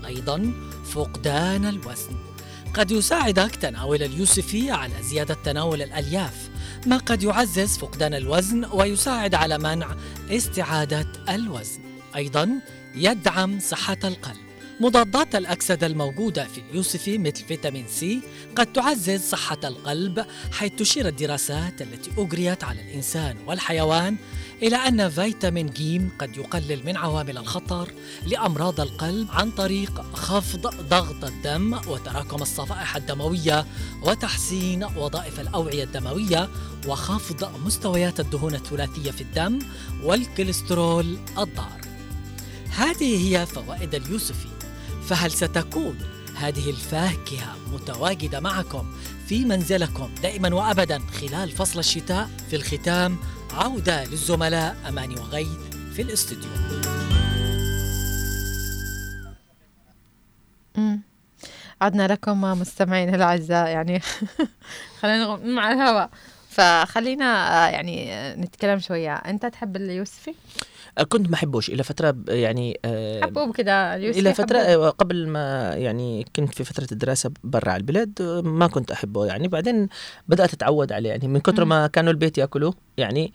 أيضا فقدان الوزن. قد يساعدك تناول اليوسفي على زيادة تناول الألياف ما قد يعزز فقدان الوزن ويساعد على منع استعادة الوزن. أيضا يدعم صحة القلب. مضادات الأكسدة الموجودة في اليوسفي مثل فيتامين سي قد تعزز صحة القلب حيث تشير الدراسات التي أجريت على الإنسان والحيوان إلى أن فيتامين ج قد يقلل من عوامل الخطر لأمراض القلب عن طريق خفض ضغط الدم وتراكم الصفائح الدموية وتحسين وظائف الأوعية الدموية وخفض مستويات الدهون الثلاثية في الدم والكوليسترول الضار. هذه هي فوائد اليوسفي، فهل ستكون هذه الفاكهة متواجدة معكم في منزلكم دائما وأبدا خلال فصل الشتاء؟ في الختام عودة للزملاء أماني وغيث في الاستوديو. عدنا لكم مستمعينا الأعزاء يعني خلينا نغ- مع الهواء فخلينا آه، يعني نتكلم شوية. أنت تحب اليوسفي؟ كنت ما أحبوش إلى فترة يعني آه، حبوب كده إلى فترة حبوب. آه، قبل ما يعني كنت في فترة الدراسة برا على البلاد ما كنت أحبه يعني بعدين بدأت أتعود عليه يعني من كثر. ما كانوا البيت يأكلوه يعني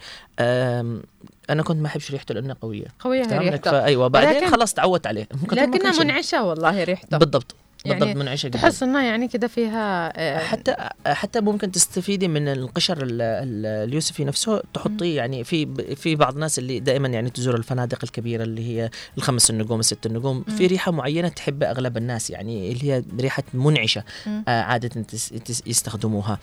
أنا كنت ما أحبش ريحته لأنها قوية قوية؟ ريحته فأيوة بعدين خلاص تعودت عليه لكنها. منعشة والله ريحته بالضبط يعني بالضبط منعشة جدا. تحس إنها يعني كده فيها آه، حتى حتى ممكن تستفيدي من القشر ال- ال- اليوسفي نفسه تحطيه يعني في في بعض الناس اللي دائما يعني تزور الفنادق الكبيرة اللي هي الخمس النجوم الست النجوم في ريحة معينة تحب أغلب الناس يعني اللي هي ريحة منعشة مم. آه عادة تس تس يستخدموها.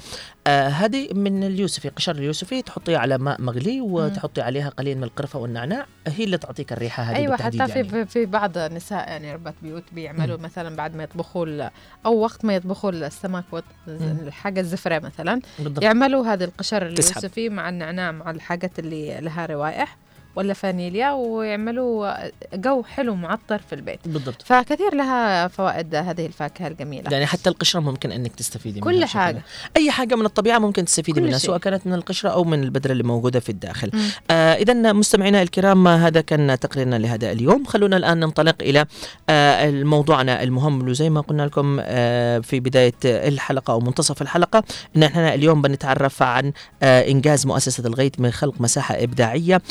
آه هذه من اليوسفي قشر اليوسفي تحطيه على ماء مغلي وتحطي عليها قليل من القرفة والنعناع هي اللي تعطيك الريحة هذه أيوه حتى في يعني. في- في بعض النساء يعني ربات بيوت بيعملوا مثلا بعد ما يطبخوا ال- أو وقت ما يطبخوا السمك الحاجة الزفرة مثلا. بالضبط. يعملوا هذا القشر. اليوسفي مع النعناع مع الحاجات اللي لها روائح. ولا فانيليا ويعملوا جو حلو معطر في البيت. بالضبط. فكثير لها فوائد هذه الفاكهة الجميلة. يعني حتى القشرة ممكن إنك تستفيدي منها كل حاجة. أي حاجة من الطبيعة ممكن تستفيدي كل منها. سواء كانت من القشرة أو من البذرة اللي موجودة في الداخل. آه اذا مستمعينا الكرام هذا كان تقريرنا لهذا اليوم. خلونا الآن ننطلق إلى آه موضوعنا المهم. وزي ما قلنا لكم آه في بداية الحلقة أو منتصف الحلقة ان إحنا اليوم بنتعرف عن آه إنجاز مؤسسة الغيث من خلق مساحة إبداعية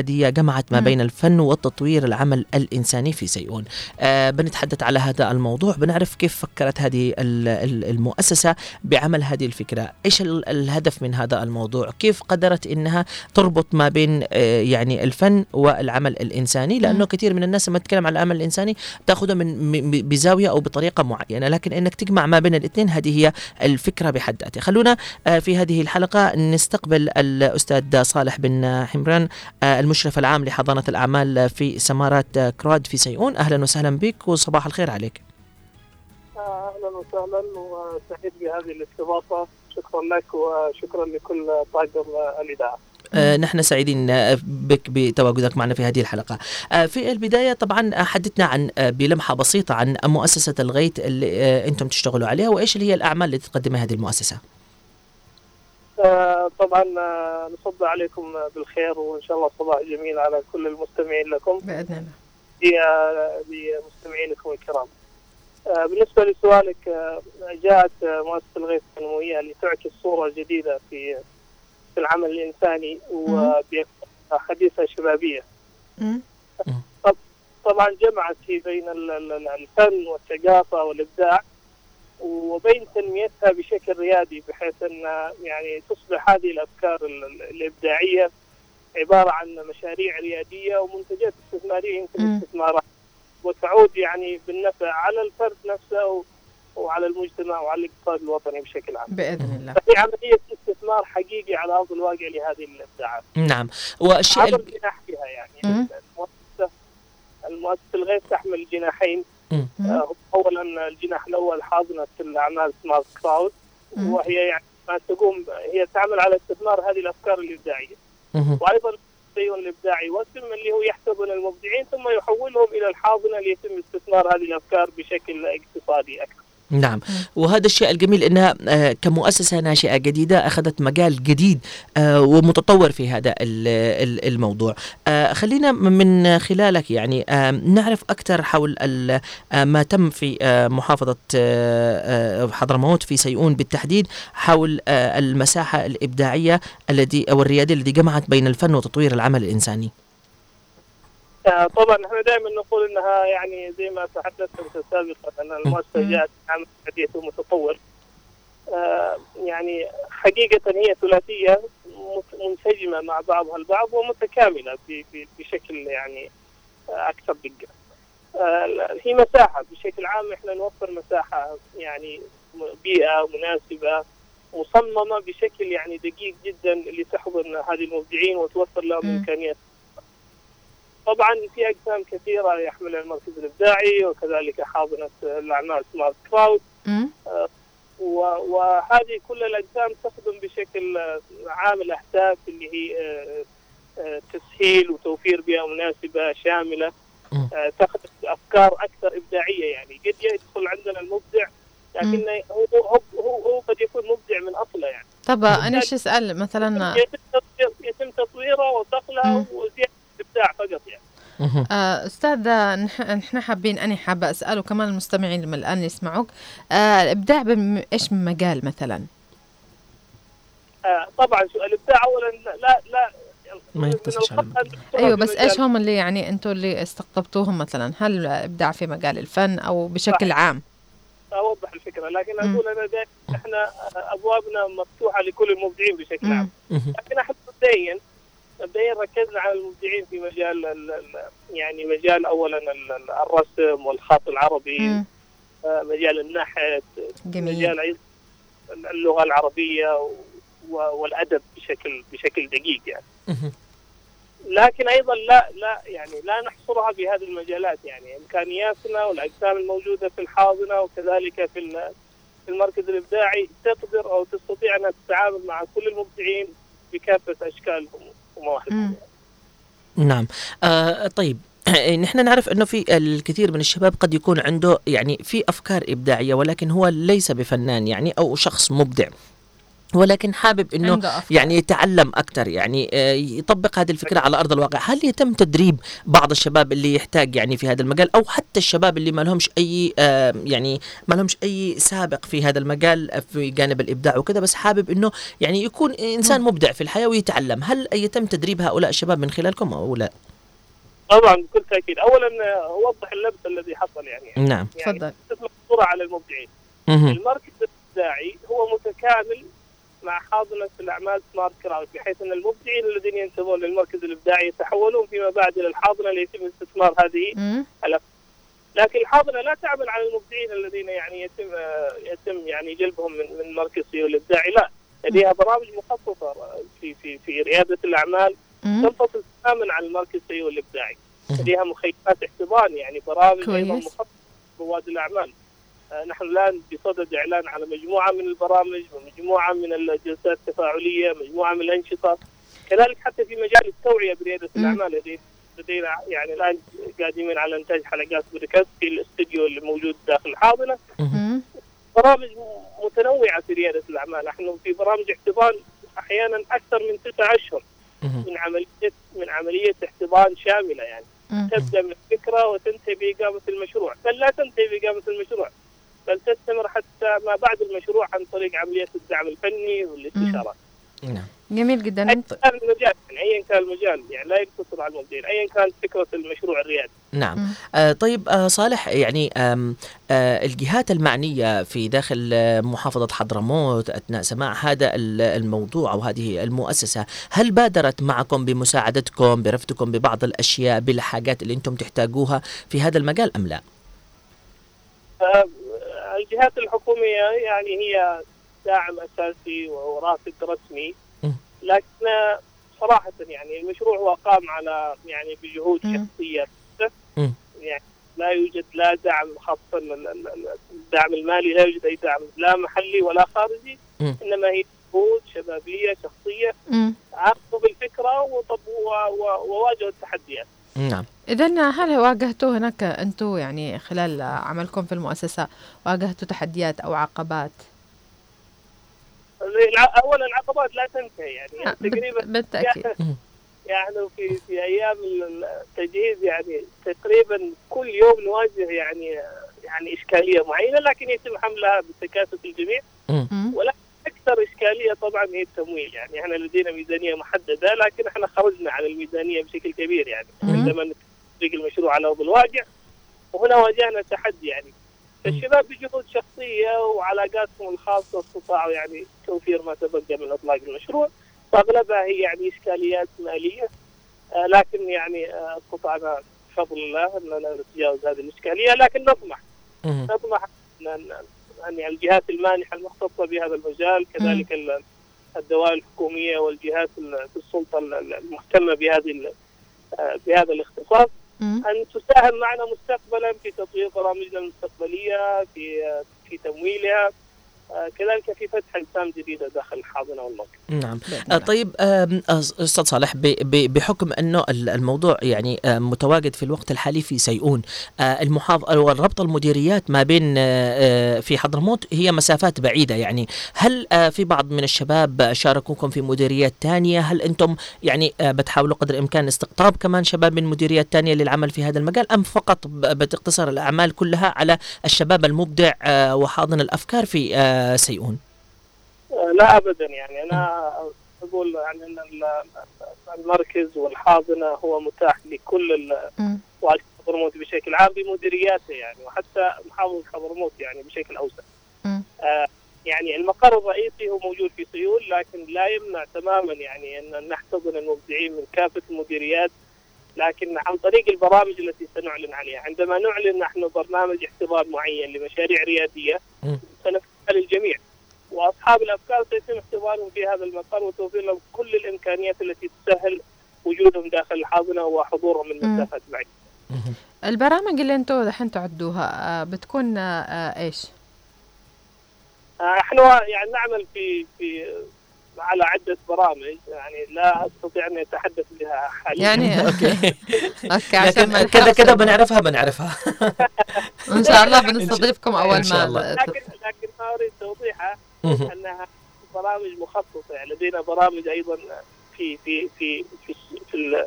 ورياديه جمعت ما. بين الفن والتطوير العمل الإنساني في سيئون. آه بنتحدث على هذا الموضوع بنعرف كيف فكرت هذه ال- ال- المؤسسة بعمل هذه الفكرة. إيش ال- الهدف من هذا الموضوع؟ كيف قدرت إنها تربط ما بين آه، يعني الفن والعمل الإنساني؟ لأنه مم. كثير من الناس لما تتكلم عن العمل الإنساني تأخذه من م- م- بزاوية أو بطريقة معينة لكن إنك تجمع ما بين الاثنين هذه هي الفكرة بحد ذاتها. خلونا آه، في هذه الحلقة نستقبل الأستاذ صالح بن حمران آه، المشرف العام لحضانة الأعمال في سمارات كراد في سيئون. أهلا وسهلا بك وصباح الخير عليك. أهلا وسهلا وسعيد بهذه الاستضافة. شكرا لك وشكرا لكل طاقم الإذاعة. آه، نحن سعيدين بك بتواجدك معنا في هذه الحلقة. آه، في البداية طبعا حدثنا عن آه، بلمحة بسيطة عن مؤسسة الغيث اللي آه، أنتم تشتغلوا عليها وإيش اللي هي الأعمال اللي تقدمها هذه المؤسسة؟ طبعا آه، نصب عليكم بالخير وإن شاء الله صباح جميل على كل المستمعين لكم. بإذن الله. ل- لمستمعينكم الكرام. آه، بالنسبة لسؤالك آه، جاءت آه، مؤسسة الغيث التنمويه لتعكس صورة جديدة في في العمل الإنساني وبحديثه شبابية. طبعا جمعت في بين ال- ال- ال- الفن والثقافة والإبداع. وبين تنميتها بشكل ريادي بحيث إن يعني تصبح هذه الأفكار ال- ال- الإبداعية عبارة عن مشاريع ريادية ومنتجات استثمارية يمكن مم. استثمارات وتعود يعني بالنفع على الفرد نفسه وعلى المجتمع وعلى الاقتصاد الوطني بشكل عام. بإذن الله فهي عملية استثمار حقيقي على أرض الواقع لهذه الإبداعات. نعم والشيء عبر جناحها يعني. المؤسسه المؤسسة الغيث تحمل جناحين اولا الجناح الأول حاضنة الأعمال سمارت كلاود. وهي يعني ما تقوم هي تعمل على استثمار هذه الأفكار الإبداعية. وأيضا التزين الإبداعي والسم اللي هو يحتضن المبدعين ثم يحولهم إلى الحاضنة ليتم استثمار هذه الأفكار بشكل اقتصادي أكثر. نعم. وهذا الشيء الجميل إنها آه، كمؤسسة ناشئة جديدة أخذت مجال جديد آه، ومتطور في هذا ال- ال- الموضوع. آه، خلينا من خلالك يعني نعرف أكثر حول ما تم في محافظة حضرموت في سيئون بالتحديد حول المساحة الإبداعية التي أو الرياديه التي جمعت بين الفن وتطوير العمل الإنساني. طبعا إحنا دائما نقول إنها يعني زي ما تحدثت سابقا إن المؤسسة جاءت عمل حديث ومتطور آه، يعني حقيقة هي ثلاثية منسجمة مع بعضها البعض ومتكاملة بشكل يعني آه، أكثر دقة. آه، هي مساحة بشكل عام إحنا نوفر مساحة يعني بيئة مناسبة مصممة بشكل يعني دقيق جدا لتحضن هذه المبدعين وتوفر لهم. إمكانيات طبعا في اقسام كثيرة يحملها المركز الإبداعي وكذلك حاضنة الأعمال سمارت مم. و- وهذه كل الاقسام تخدم بشكل آه، عام الأهداف اللي هي آه، آه، تسهيل وتوفير بيئة مناسبة شاملة. آه، تخدم افكار أكثر إبداعية يعني قد يدخل عندنا المبدع لكن هو هو هو, قد يكون مبدع من أصله يعني طب أنا إيش أسأل مثلا يتم تطوير- يتم تطويره وصقلها مم. وزيادة الابداع فقط يعني. آه، أستاذ نح- نحن حابين أنا حابة أسأله كمان المستمعين لما الآن يسمعوك آه، الإبداع بم- إيش من مجال مثلا آه، طبعا سؤال الابداع اولا لا لا, ما يقتصرش على في بس إيش هم اللي يعني أنتوا اللي استقطبتوهم مثلا هل إبداع في مجال الفن أو بشكل صح. عام أوضح الفكرة لكن. أقول أنا دائما إحنا أبوابنا مفتوحة لكل المبدعين بشكل. عام. لكن إحنا مبدئيا مبدئيا ركزنا على المبدعين في مجال ال- ال- يعني مجال اولا ال- ال- الرسم والخط العربي مم. آه، مجال النحت جميل مجال أيضا اللغة العربية و- والأدب بشكل بشكل دقيق يعني. لكن أيضا لا لا يعني لا نحصرها بهذه المجالات يعني إمكانياتنا والاقسام الموجودة في الحاضنة وكذلك في ال- في المركز الإبداعي تقدر أو تستطيع انها تتعامل مع كل المبدعين بكافة أشكالهم مم. نعم. آه طيب. نحن نعرف إنه في الكثير من الشباب قد يكون عنده يعني في أفكار إبداعية ولكن هو ليس بفنان يعني أو شخص مبدع. ولكن حابب إنه. يعني يتعلم أكثر يعني آه، يطبق هذه الفكرة على أرض الواقع. هل يتم تدريب بعض الشباب اللي يحتاج يعني في هذا المجال؟ أو حتى الشباب اللي ما لهمش أي آه، يعني ما لهمش أي سابق في هذا المجال في جانب الإبداع وكذا بس حابب إنه يعني يكون إنسان مبدع في الحياة ويتعلم. هل يتم تدريب هؤلاء الشباب من خلالكم أو لا؟ طبعا بكل تأكيد. اولا آه، اوضح اللبس الذي حصل يعني. نعم. يعني تفضل. تطلق الصورة على المبدعين. المركز الإبداعي هو متكامل مع حاضنة الأعمال سمارت كراود بحيث أن المبدعين الذين ينتمون للمركز الإبداعي يتحولون فيما بعد إلى الحاضنة ليتم استثمار هذه. لكن الحاضنة لا تعمل على المبدعين الذين يعني يتم يتم يعني جلبهم من من مركز سيئون الإبداعي لا لديها برامج مخصصة في في في ريادة الأعمال. تنفصل تماما عن المركز سيئون الإبداعي لديها مخيمات احتضان يعني برامج أيضا. مخصصة رواد الأعمال نحن الآن بصدد إعلان على مجموعة من البرامج ومجموعة من الجلسات التفاعلية مجموعة من الأنشطة كذلك حتى في مجال التوعية بريادة. الأعمال لدي- لدينا يعني الآن قادمين على إنتاج حلقات بودكاست في الاستديو اللي موجود داخل الحاضنه. برامج متنوعة في ريادة الأعمال نحن في برامج احتضان أحيانا أكثر من تسعة أشهر. من عمليه من عملية احتضان شاملة يعني. تبدأ من الفكرة وتنتهي بإقامة المشروع، بل لا تنتهي بإقامة المشروع، بل تستمر حتى ما بعد المشروع عن طريق عمليه الدعم الفني والاستشارات. نعم جميل جدا ايا كان المجال يعني ايا كان المجال يعني لا يقتصر على المبدعين، ايا كانت فكرة المشروع الريادي. نعم. آه طيب آه صالح يعني آه الجهات المعنية في داخل آه محافظة حضرموت أثناء سماع هذا ال- الموضوع أو هذه المؤسسة هل بادرت معكم بمساعدتكم برفدكم ببعض الأشياء بالحاجات اللي أنتم تحتاجوها في هذا المجال أم لا؟ آه، الجهات الحكومية يعني هي داعم أساسي ورافد رسمي. لكن صراحة يعني المشروع هو قام على يعني بجهود. شخصية. يعني لا يوجد لا دعم خاصه ال- ال- ال- الدعم المالي لا يوجد أي دعم لا محلي ولا خارجي. إنما هي جهود شبابية شخصية. عرفوا بالفكرة وواجهوا التحديات نعم. إذا هل واجهتوا هناك أنتوا يعني خلال عملكم في المؤسسة واجهتوا تحديات أو عقبات؟ اولا العقبات لا تنتهي يعني, يعني بال- تقريبا بالتأكيد. يعني في في أيام التجهيز يعني تقريبا كل يوم نواجه يعني يعني إشكالية معينة لكن يتم حملها بتكاتف الجميع. ولكن أكثر إشكالية طبعا هي التمويل يعني إحنا لدينا ميزانية محددة لكن إحنا خرجنا عن الميزانية بشكل كبير يعني. عندما تطبيق المشروع على أرض الواقع وهنا واجهنا تحدي يعني فالشباب بجهود شخصية وعلاقاتهم الخاصة استطاعوا يعني توفير ما تبقى من إطلاق المشروع واغلبها هي يعني إشكاليات مالية آه، لكن يعني آه، استطعنا بفضل الله إننا نتجاوز هذه الإشكالية لكن نطمح. نطمح يعني الجهات المانحة المختصة بهذا المجال كذلك ال- الدوائر الحكومية والجهات ال- السلطة ال- المهتمة بهذه آه، بهذا الاختصاص. أن تساهم معنا مستقبلا في تطوير برامجنا المستقبلية في آه، في تمويلها. كذلك في فتح إقسام جديده داخل الحاضنة والموقع. نعم آه،. طيب آه، أستاذ صالح ب- ب- بحكم أنه ال- الموضوع يعني آه، متواجد في الوقت الحالي في سيئون المحافظه والربط المديريات ما بين في حضرموت هي مسافات بعيدة يعني هل في بعض من الشباب شاركوكم في مديريات تانية هل أنتم يعني بتحاولوا قدر الإمكان استقطاب كمان شباب من مديريات تانية للعمل في هذا المجال أم فقط ب- بتقتصر الأعمال كلها على الشباب المبدع وحاضن الأفكار في سيئون آه، لا ابدا يعني أنا أقول يعني إن ال- المركز والحاضنة هو متاح لكل. وادي حضرموت بشكل عام بمديرياته يعني وحتى محافظه حضرموت يعني بشكل أوسع. آه يعني المقر الرئيسي هو موجود في سيول لكن لا يمنع تماما يعني أن نحتضن المبدعين من كافة المديريات لكن عن طريق البرامج التي سنعلن عليها عندما نعلن نحن برنامج احتضان معين لمشاريع ريادية مم. للجميع وأصحاب الأفكار سيتم اختبارهم في هذا المقر وتوفير لهم كل الإمكانيات التي تسهل وجودهم داخل الحاضنة وحضورهم من. مسافات بعيدة. البرامج اللي أنتم دحين تعدوها آه، بتكون آه، آه، إيش؟ إحنا يعني نعمل في في على عدة برامج يعني لا أستطيع ان أتحدث بها حاليا يعني okay okay عشان كذا كذا بنعرفها بنعرفها إن شاء الله بنستضيفكم أول إن شاء ما الله. لكن لكن ما أريد توضيحها مهم. انها برامج مخصصة يعني لدينا برامج أيضا في في في في في, ال-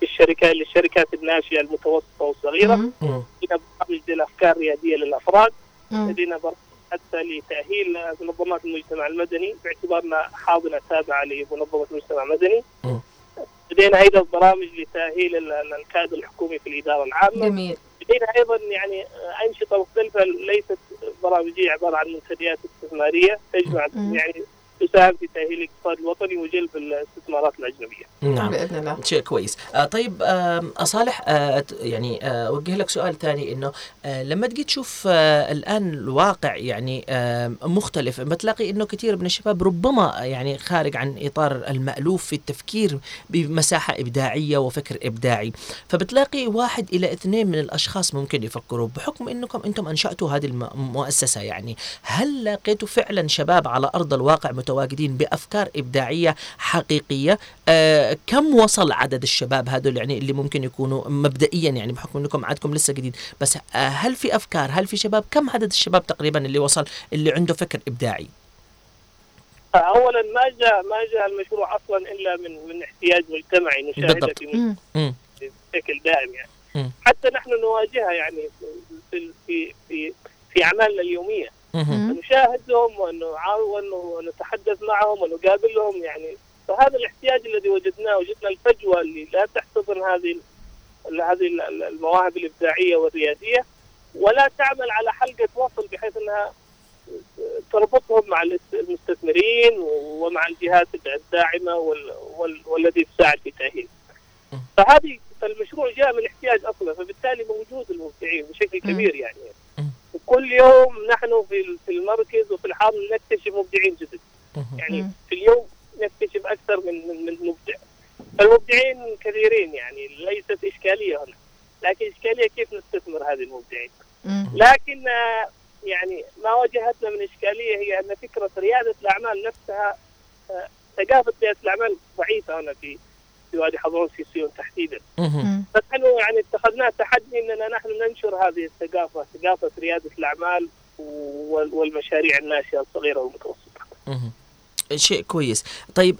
في الشركات للشركات الناشئة المتوسطة والصغيرة. لدينا برامج للأفكار الريادية للأفراد. لدينا برامج حتى لتأهيل منظمات المجتمع المدني باعتبارنا حاضنة تابعة لمنظمة المجتمع المدني. لدينا أيضا برامج لتأهيل ال- ال- الكادر الحكومي في الإدارة العامة جميل لدينا أيضا يعني أنشطة مختلفة ليست برامجية عبارة عن منتديات استثمارية تجمع. يعني تساهم في تأهيل الاقتصاد الوطني وجلب الاستثمارات الأجنبية. نعم. بإذن الله. شيء كويس. آه طيب آه صالح آه يعني آه أوجه لك سؤال ثاني إنه آه لما تجي تشوف آه الآن الواقع يعني آه مختلف بتلاقي إنه كثير من الشباب ربما يعني خارج عن إطار المألوف في التفكير بمساحة إبداعية وفكر إبداعي. فبتلاقي واحد إلى اثنين من الأشخاص ممكن يفكروا بحكم إنكم إنتم أنشأتوا هذه الم- المؤسسه يعني هل لقيتوا فعلا شباب على أرض الواقع متواجدين بأفكار إبداعية حقيقية آه كم وصل عدد الشباب هذول يعني اللي ممكن يكونوا مبدئيا يعني بحكم إنكم عددكم لسه جديد بس آه هل في أفكار هل في شباب كم عدد الشباب تقريبا اللي وصل اللي عنده فكر إبداعي اولا ما جاء ما جاء المشروع أصلا إلا من من احتياج مجتمعي نشاهده. بشكل دائم يعني. مم. حتى نحن نواجهها يعني في في في في أعمالنا اليومية نشاهدهم ونعاون ونتحدث معهم ونقابلهم يعني فهذا الاحتياج الذي وجدناه وجدنا الفجوة اللي لا تحتضن هذه هذه ال- المواهب الإبداعية والريادية ولا تعمل على حلقة وصل بحيث أنها تربطهم مع المستثمرين ومع الجهات الداعمة وال وال والذي تساعد في تأهيل. فهذه فالمشروع جاء من احتياج أصلا فبالتالي موجود المبدعين بشكل. كبير يعني. م. وكل يوم نحن في ال- في المركز وفي الحاضن نكتشف مبدعين جدد. يعني. في اليوم نكتشف أكثر من من, من مبدع. فالمبدعين كثيرين يعني ليست إشكالية هنا. لكن إشكالية كيف نستثمر هذه المبدعين. لكن آه، يعني ما واجهتنا من إشكالية هي أن فكرة ريادة الأعمال نفسها آه، ثقافة ريادة الأعمال ضعيفة هنا في في وادي حضرموت في سيون تحديدا. فنحن يعني اتخذنا تحدي إننا نحن ننشر هذه الثقافة ثقافة ريادة الأعمال وال- والمشاريع الناشئة الصغيرة والمتوسطة. شيء كويس. طيب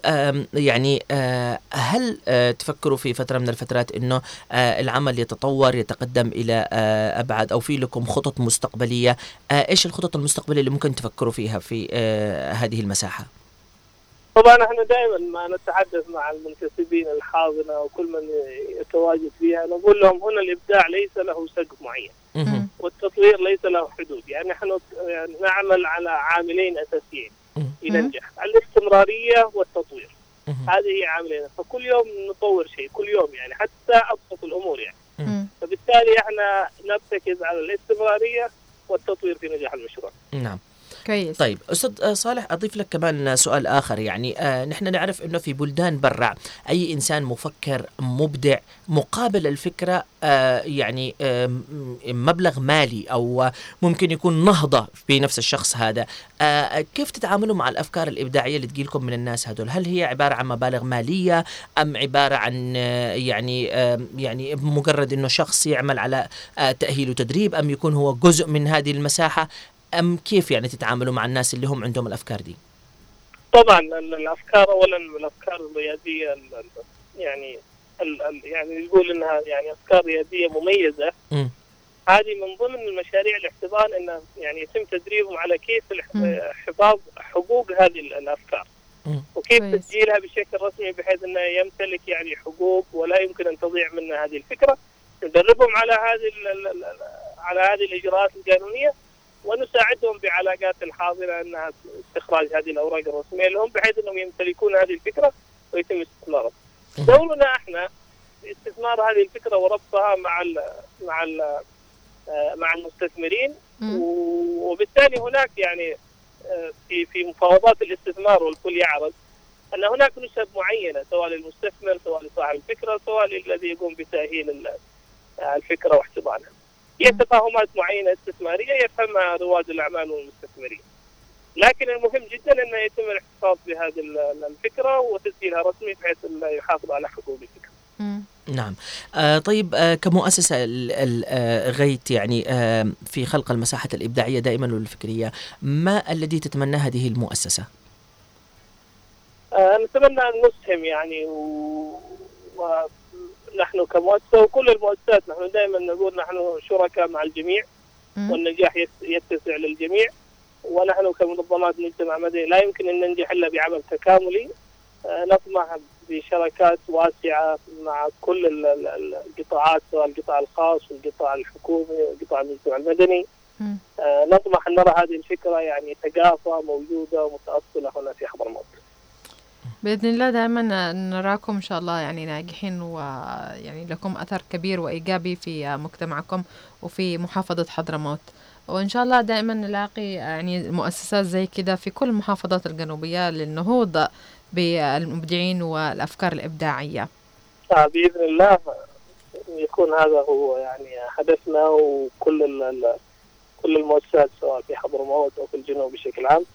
يعني آه، هل آه، تفكروا في فترة من الفترات أنه آه، العمل يتطور يتقدم إلى أبعد أو في لكم خطط مستقبلية؟ إيش الخطط المستقبلية اللي ممكن تفكروا فيها في هذه المساحة؟ طبعا إحنا دائما ما نتحدث مع المنتسبين الحاضنة وكل من يتواجد فيها نقول لهم هنا الإبداع ليس له سقف معين. والتطوير ليس له حدود يعني نحن يعني نعمل على عاملين أساسيين. لننجح الاستمرارية والتطوير. هذه هي عاملين فكل يوم نطور شيء كل يوم يعني حتى أبسط الأمور يعني. فبالتالي إحنا نرتكز على الاستمرارية والتطوير في نجاح المشروع نعم كويس. طيب أستاذ صالح أضيف لك كمان سؤال آخر. يعني آه نحن نعرف إنه في بلدان برا أي إنسان مفكر مبدع مقابل الفكرة آه يعني مبلغ مالي أو ممكن يكون نهضة في نفس الشخص هذا. آه كيف تتعاملوا مع الأفكار الإبداعية اللي تجيلكم من الناس هذول؟ هل هي عبارة عن مبالغ مالية أم عبارة عن يعني يعني مجرد إنه شخص يعمل على تأهيل وتدريب أم يكون هو جزء من هذه المساحة؟ أم كيف يعني تتعاملوا مع الناس اللي هم عندهم الأفكار دي؟ طبعا ال- الأفكار اولا الأفكار الريادية ال- ال- يعني ال- ال- يعني نقول إنها يعني أفكار ريادية مميزة مم. هذه من ضمن المشاريع الاحتضان إنه يعني يتم تدريبهم على كيف. حفاظ حقوق هذه ال- الأفكار مم. وكيف كويس. تسجيلها بشكل رسمي بحيث إنه يمتلك يعني حقوق ولا يمكن أن تضيع منه هذه الفكرة ندربهم على هذه ال- ال- ال- على هذه الإجراءات القانونية ونساعدهم بعلاقات الحاضرة أنها استخراج هذه الأوراق الرسمية لهم بحيث أنهم يمتلكون هذه الفكرة ويتم استثمارها. دورنا إحنا في استثمار هذه الفكرة وربطها مع ال مع ال آه، مع المستثمرين وبالتالي هناك يعني آه، في في مفاوضات الاستثمار والكل يعرف أن هناك نسب معينة سواء للمستثمر سواء لصاحب الفكرة سواء للذي يقوم بتأهيل ال- الفكرة واحتضانها. هي تفاهمات معينة استثمارية يفهمها رواد الأعمال والمستثمرين. لكن المهم جدا أنه يتم الاحتفاظ بهذه ال- الفكرة وتسجيلها رسمي بحيث أنه يحافظ على حقوق الفكرة. نعم آه طيب آه كمؤسسة آه غيت يعني آه في خلق المساحة الإبداعية دائما والفكرية ما الذي تتمنى هذه المؤسسة؟ آه، نتمنى أن نسهم يعني و... ونحن كمؤسسة وكل المؤسسات نحن دائما نقول نحن شركاء مع الجميع. والنجاح يت- يتسع للجميع ونحن كمنظمات مجتمع مدني لا يمكن أن ننجح إلا بعمل تكاملي آه، نطمح بشراكات واسعة مع كل ال- ال- ال- القطاعات سواء القطاع الخاص والقطاع الحكومي وقطاع المجتمع المدني. آه، نطمح أن نرى هذه الفكرة يعني ثقافة موجودة ومتأصلة هنا في حضرموت. بإذن الله دائما نراكم إن شاء الله يعني ناجحين ويعني لكم أثر كبير وإيجابي في مجتمعكم وفي محافظة حضرموت. وإن شاء الله دائما نلاقي يعني مؤسسات زي كده في كل المحافظات الجنوبية للنهوض بالمبدعين والأفكار الإبداعية. آه، بإذن الله يكون هذا هو يعني هدفنا وكل كل المؤسسات سواء في حضرموت أو في الجنوب بشكل عام.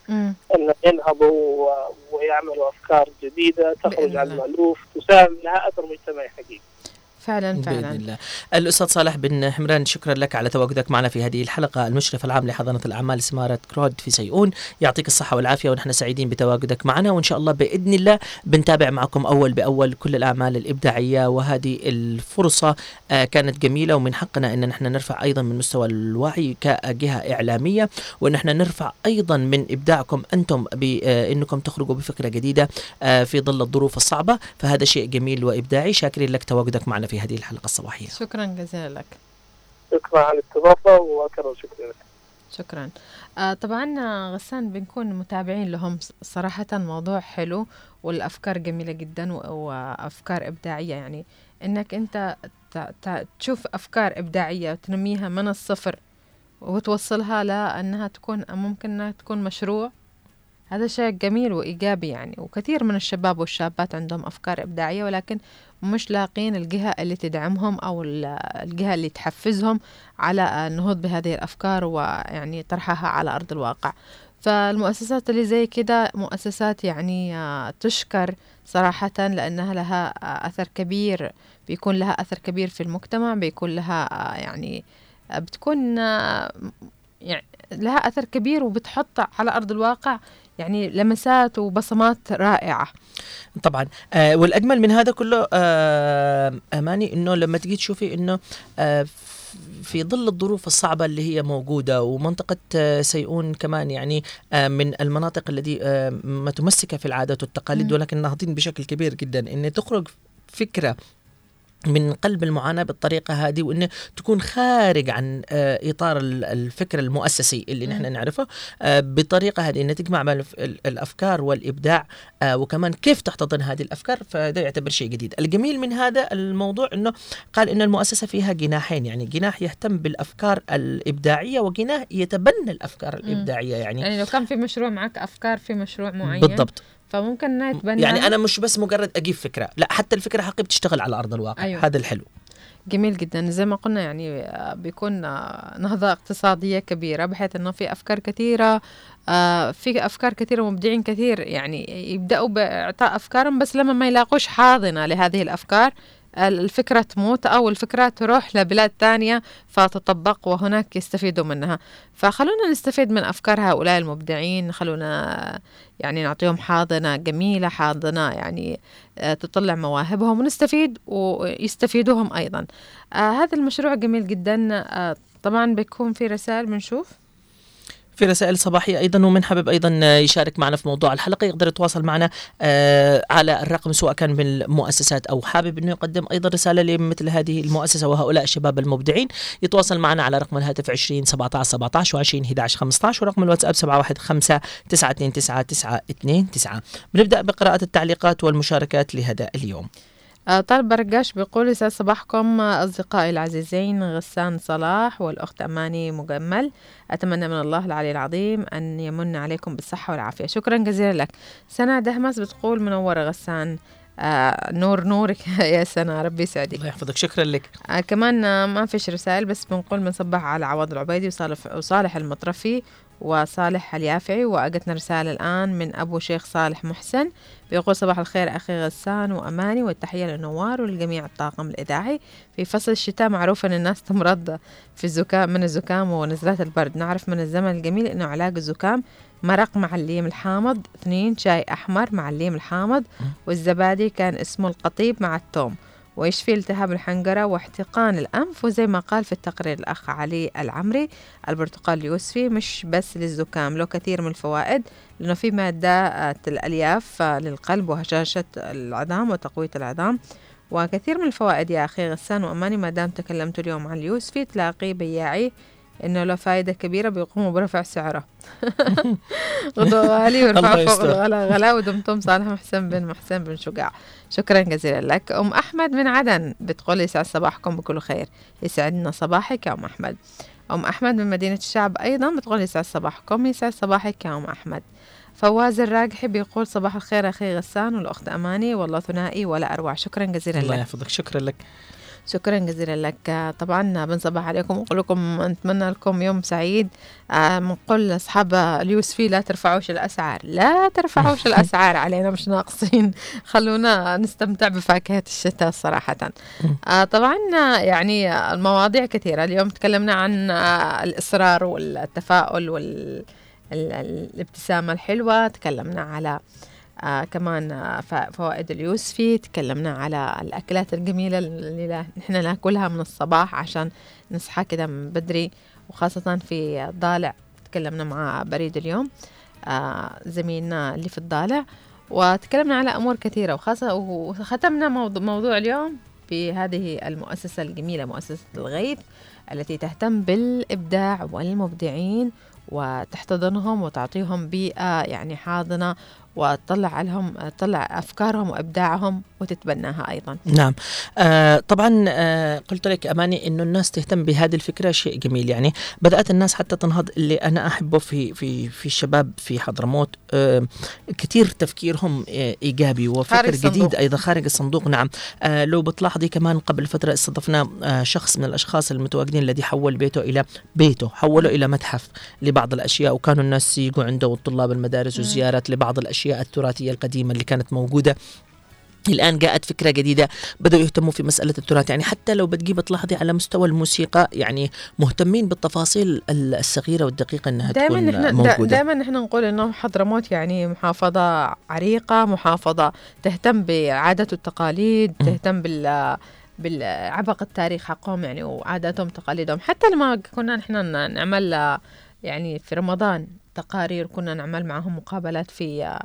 أن ينهضوا ويعملوا أفكار جديدة تخرج عن. المالوف تساهم لها اثر مجتمعي حقيقي. فعلا فعلا. الله. الأستاذ صالح بن حمران شكرا لك على تواجدك معنا في هذه الحلقة. المشرف العام لحضانة الأعمال سمارة كرود في سيئون. يعطيك الصحة والعافية ونحن سعيدين بتواجدك معنا. وإن شاء الله بإذن الله بنتابع معكم أول بأول كل الأعمال الإبداعية وهذه الفرصة. آه، كانت جميلة ومن حقنا أن نحن نرفع أيضا من مستوى الوعي كجهة إعلامية. وأن نحن نرفع أيضا من إبداعكم أنتم بأنكم تخرجوا بفكرة جديدة آه، في ظل الظروف الصعبة. فهذا شيء جميل وإبداعي. شاكرين لك تواجدك معنا في هذه الحلقة الصباحية. شكرا جزيلا لك. شكرا على الاستضافة واكرر شكرا لك. شكرا. آه طبعا غسان بنكون متابعين لهم صراحة موضوع حلو والأفكار جميلة جدا و- وأفكار إبداعية. يعني إنك أنت ت- ت- تشوف أفكار إبداعية وتنميها من الصفر وتوصلها لأنها تكون ممكن أنها تكون مشروع هذا شيء جميل وإيجابي يعني وكثير من الشباب والشابات عندهم أفكار إبداعية ولكن مش لاقين الجهة اللي تدعمهم أو ال- الجهة اللي تحفزهم على النهوض بهذه الأفكار ويعني طرحها على أرض الواقع. فالمؤسسات اللي زي كده مؤسسات يعني آه، تشكر صراحة لأنها لها آه، أثر كبير بيكون لها أثر كبير في المجتمع بيكون لها آه، يعني بتكون يعني لها أثر كبير وبتحط على أرض الواقع يعني لمسات وبصمات رائعة. طبعا. آه والأجمل من هذا كله آه أماني إنه لما تجي تشوفي إنه آه في ظل الظروف الصعبة اللي هي موجودة ومنطقة آه، سيئون كمان يعني آه، من المناطق التي آه، متمسكة في العادات والتقاليد. ولكن ناهضين بشكل كبير جدا. إن تخرج فكرة من قلب المعاناة بالطريقة هذه وإنه تكون خارج عن آه، إطار ال- الفكر المؤسسي اللي نحن نعرفه آه، بطريقة هذه إنها تجمع بين الأفكار والإبداع آه، وكمان كيف تحتضن هذه الأفكار فده يعتبر شيء جديد. الجميل من هذا الموضوع إنه قال إن المؤسسة فيها جناحين يعني جناح يهتم بالأفكار الإبداعية وجناح يتبنى الأفكار الإبداعية يعني يعني لو كان في مشروع معك أفكار في مشروع معين؟ بالضبط. فممكن إنها يتبنى يعني أنا مش بس مجرد أجيب فكرة لا حتى الفكرة حقيقة بتشتغل على أرض الواقع. أيوة. هذا الحلو. جميل جدا. زي ما قلنا يعني آه، بيكون آه، نهضة اقتصادية كبيرة بحيث إنه في أفكار كثيرة آه، في أفكار كثيرة ومبدعين كثير يعني يبدأوا بإعطاء أفكارهم بس لما ما يلاقوش حاضنة لهذه الأفكار ال- الفكرة تموت أو الفكرة تروح لبلاد تانية فتطبق وهناك يستفيدوا منها. فخلونا نستفيد من أفكار هؤلاء المبدعين خلونا يعني نعطيهم حاضنة جميلة حاضنة يعني آه، تطلع مواهبهم ونستفيد ويستفيدوهم أيضا. آه هذا المشروع جميل جدا. آه طبعا بيكون في رسائل بنشوف. في رسائل صباحية أيضا ومن حابب أيضا يشارك معنا في موضوع الحلقة. يقدر يتواصل معنا آه على الرقم سواء كان من المؤسسات أو حابب أنه يقدم أيضا رسالة لمثل هذه المؤسسة وهؤلاء الشباب المبدعين. يتواصل معنا على رقم الهاتف 20 17 17 و20 11 15 ورقم الواتساب 715 929 929 بنبدأ بقراءة التعليقات والمشاركات لهذا اليوم. آه، طالب برقاش بيقول يسعد صباحكم أصدقائي العزيزين غسان صلاح والأخت أماني مجمل. أتمنى من الله العلي العظيم أن يمن عليكم بالصحة والعافية. شكرا جزيلا لك. سنة دهمس بتقول منورة غسان. آه نور نورك. يا سنة ربي يسعدك. الله يحفظك. شكرا لك. آه كمان آه ما فيش رسائل بس بنقول بنصبح على عوض العبيدي وصالح, وصالح المطرفي. وصالح اليافعي وأجتنا رسالة الآن من أبو شيخ صالح محسن بيقول صباح الخير أخي غسان وأماني والتحية للنوار ولجميع الطاقم الإذاعي. في فصل الشتاء معروف أن الناس تمرض في الزكام من الزكام ونزلات البرد. نعرف من الزمن الجميل أنه علاج الزكام مرق مع الليم الحامض اثنين شاي أحمر مع الليم الحامض والزبادي كان اسمه القطيب مع الثوم ويشفي التهاب الحنجرة واحتقان الأنف وزي ما قال في التقرير الأخ علي العمري البرتقال اليوسفي مش بس للزكام له كثير من الفوائد لأنه في مادات الألياف آه، للقلب وهشاشة العظام وتقوية العظام. وكثير من الفوائد يا أخي غسان وأماني ما دام تكلمت اليوم عن اليوسفي تلاقي بياعي إنه له فائدة كبيرة بيقوموا برفع سعره. غدوة غالي الله ويرفع فوق. الغلا غلا ودمتم صالح محسن بن محسن بن شجاع. شكرا جزيلا لك. أم أحمد من عدن بتقول يسعد صباحكم بكل خير. يسعدنا صباحك يا أم أحمد. أم أحمد من مدينة الشعب أيضا بتقول يسعد صباحكم. يسعد صباحك يا أم أحمد. فواز الراجحي بيقول صباح الخير أخي غسان والأخت أماني. والله ثنائي ولا أروع. شكرا جزيلا الله لك. يحفظك. شكرا لك. شكرا جزيلا لك. آه، طبعا بنصبح عليكم ونقول لكم نتمنى لكم يوم سعيد. آه، بنقول لأصحاب اليوسفي لا ترفعوش الأسعار لا ترفعوش الأسعار علينا مش ناقصين. خلونا نستمتع بفاكهة الشتاء صراحة. آه، طبعا آه، يعني المواضيع كثيرة. اليوم تكلمنا عن آه، الإصرار والتفاؤل والابتسامة الحلوة. تكلمنا على آه آه ف- فوائد اليوسفي تكلمنا على الأكلات الجميلة اللي نحن ناكلها من الصباح عشان نصحى كده من بدري وخاصة في الضالع. تكلمنا مع بريد اليوم آه زميلنا اللي في الضالع. وتكلمنا على أمور كثيرة وخاصة وختمنا موضوع, موضوع اليوم بهذه المؤسسة الجميلة مؤسسة الغيث التي تهتم بالإبداع والمبدعين وتحتضنهم وتعطيهم بيئة يعني حاضنة وتطلع لهم تطلع أفكارهم وإبداعهم. وتتبناها أيضا. نعم. آه طبعا آه قلت لك أماني إنه الناس تهتم بهذه الفكرة شيء جميل. يعني بدأت الناس حتى تنهض اللي أنا أحبه في في في الشباب في حضرموت. آه كثير تفكيرهم آه إيجابي وفكر الصندوق. جديد أيضا خارج الصندوق. نعم. آه لو بتلاحظي كمان قبل فترة استضفنا آه شخص من الأشخاص المتواجدين الذي حول بيته إلى بيته حوله إلى متحف لبعض الأشياء. وكانوا الناس يجوا عنده وطلاب المدارس وزيارات لبعض الأشياء التراثية القديمة اللي كانت موجودة. الآن جاءت فكرة جديدة بدأوا يهتموا في مسألة التراث. يعني حتى لو بتجيب تلاحظي على مستوى الموسيقى يعني مهتمين بالتفاصيل الصغيرة والدقيقة أنها دائما تكون نحن موجودة. دائما نحن نقول إنه حضرموت يعني محافظة عريقة محافظة تهتم بالعادات والتقاليد. تهتم بال بالعبق التاريخ حقهم يعني وعاداتهم تقاليدهم حتى لما كنا نحن نعمل يعني في رمضان تقارير كنا نعمل معهم مقابلات في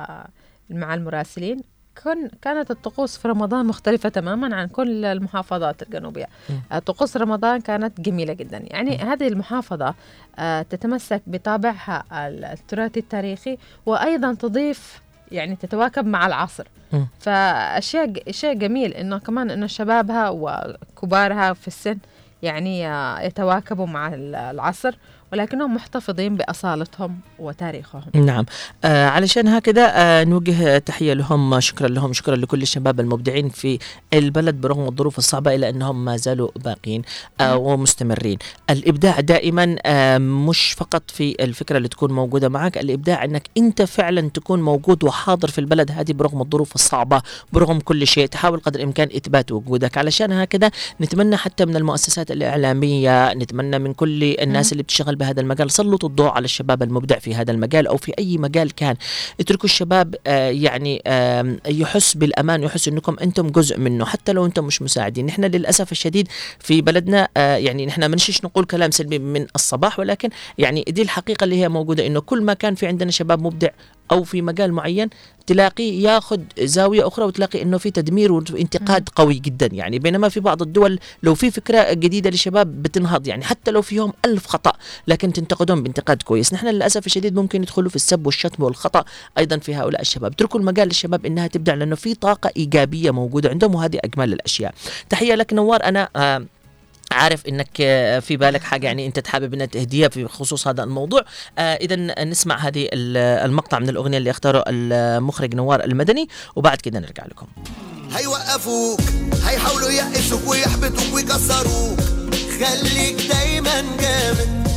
مع المراسلين. كن كانت الطقوس في رمضان مختلفة تماما عن كل المحافظات الجنوبية. آه، طقوس رمضان كانت جميلة جدا. يعني هذه المحافظة آه، تتمسك بطابعها التراثي التاريخي وأيضا تضيف يعني تتواكب مع العصر. مم. فأشياء شيء جميل إنه كمان إنه شبابها وكبارها في السن يعني آه، يتواكبوا مع ال- العصر. ولكنهم محتفظين بأصالتهم وتاريخهم. نعم. آه علشان هكذا آه نوجه تحية لهم شكرا لهم شكرا لكل الشباب المبدعين في البلد برغم الظروف الصعبة إلا أنهم ما زالوا باقين آه ومستمرين. الإبداع دائما آه مش فقط في الفكرة اللي تكون موجودة معك الإبداع أنك أنت فعلا تكون موجود وحاضر في البلد هذه برغم الظروف الصعبة برغم كل شيء. تحاول قدر الإمكان إثبات وجودك. علشان هكذا نتمنى حتى من المؤسسات الإعلامية نتمنى من كل الناس اللي بتشتغل بهذا المجال. سلطوا الضوء على الشباب المبدع في هذا المجال أو في أي مجال كان. اتركوا الشباب آه يعني آه يحس بالأمان يحس أنكم أنتم جزء منه حتى لو أنتم مش مساعدين. نحن للأسف الشديد في بلدنا آه يعني نحن منشش نقول كلام سلبي من الصباح ولكن يعني دي الحقيقة اللي هي موجودة أنه كل ما كان في عندنا شباب مبدع أو في مجال معين تلاقيه ياخذ زاوية أخرى وتلاقي إنه في تدمير وانتقاد قوي جدا. يعني بينما في بعض الدول لو في فكرة جديدة للشباب بتنهض. يعني حتى لو فيهم ألف خطأ لكن تنتقدهم بانتقاد كويس. نحن للأسف الشديد ممكن يدخلوا في السب والشتم والخطأ أيضا في هؤلاء الشباب. اتركوا المجال للشباب إنها تبدع لأنه في طاقة إيجابية موجودة عندهم وهذه أجمل الأشياء. تحية لك نوار. أنا آه عارف إنك آه، في بالك حاجة يعني أنت تحابب إنها تهديها في خصوص هذا الموضوع. آه اذا نسمع هذه ال- المقطع من الأغنية اللي اختاره المخرج نوار المدني وبعد كده نرجع لكم. هيوقفوك هيحاولوا يقسوك ويحبطوك ويكسروك. خليك دايما جامد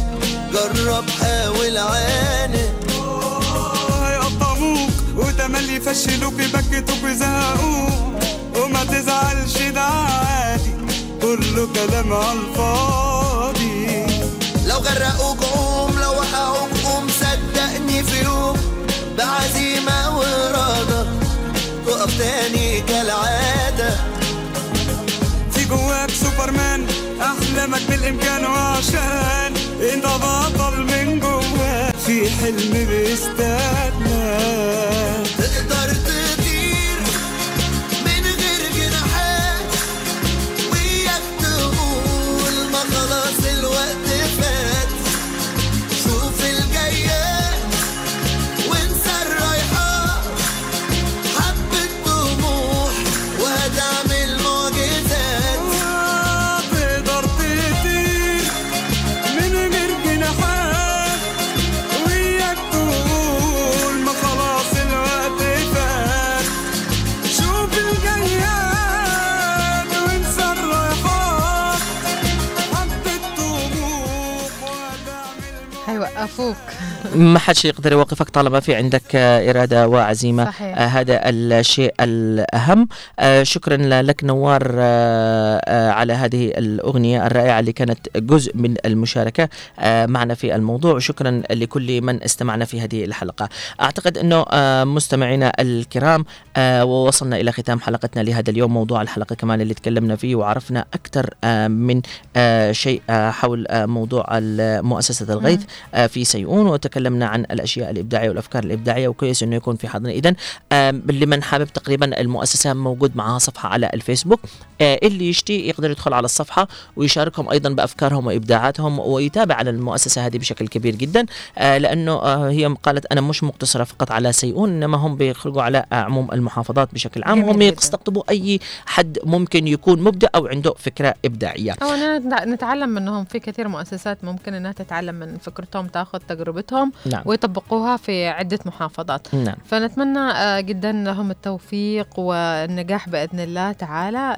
جرب حاول عاند هيقطعوك وتملي يفشلوك يبكتوك ويزهقوك. وما تزعلش ده عادي. كله كلام على الفاضي. لو غرقوك قوم لو وقعوك قوم صدقني في يوم بعزيمة وإرادة تقف تاني كالعادة. في جواك سوبرمان أحلامك بالإمكان وعشان. انت بطل من جواك. في حلم بيستناك حيوقفوك ما حدش يقدر يوقفك طالما في عندك آه، إرادة وعزيمة. صحيح. آه هذا الشيء الأهم. آه شكرا لك نوار على هذه الأغنية الرائعة اللي كانت جزء من المشاركة آه معنا في الموضوع. وشكرا لكل من استمعنا في هذه الحلقة. أعتقد أنه آه مستمعينا الكرام ووصلنا إلى ختام حلقتنا لهذا اليوم. موضوع الحلقة كمان اللي تكلمنا فيه وعرفنا أكثر آه من شيء حول موضوع مؤسسة الغيث في سيئون وتكلمنا عن الأشياء الإبداعية والأفكار الإبداعية وكويس إنه يكون في حضن اذا لمن حابب تقريبا المؤسسة موجود معها صفحة على الفيسبوك آه اللي يشتي يقدر يدخل على الصفحة ويشاركهم أيضا بأفكارهم وإبداعاتهم ويتابع على المؤسسة هذه بشكل كبير جدا آه لأنه آه هي قالت أنا مش مقتصرة فقط على سيئون إنما هم بيخرجوا على عموم المحافظات بشكل عام جداً. يستقطبوا أي حد ممكن يكون مبدع أو عنده فكرة إبداعية أننا نتعلم منهم في كثير مؤسسات ممكن أنها تتعلم من فكرتهم تأخذ تجربتهم نعم. ويطبقوها في عدة محافظات نعم فنتمنى آه، جدا لهم التوفيق والنجاح بإذن الله تعالى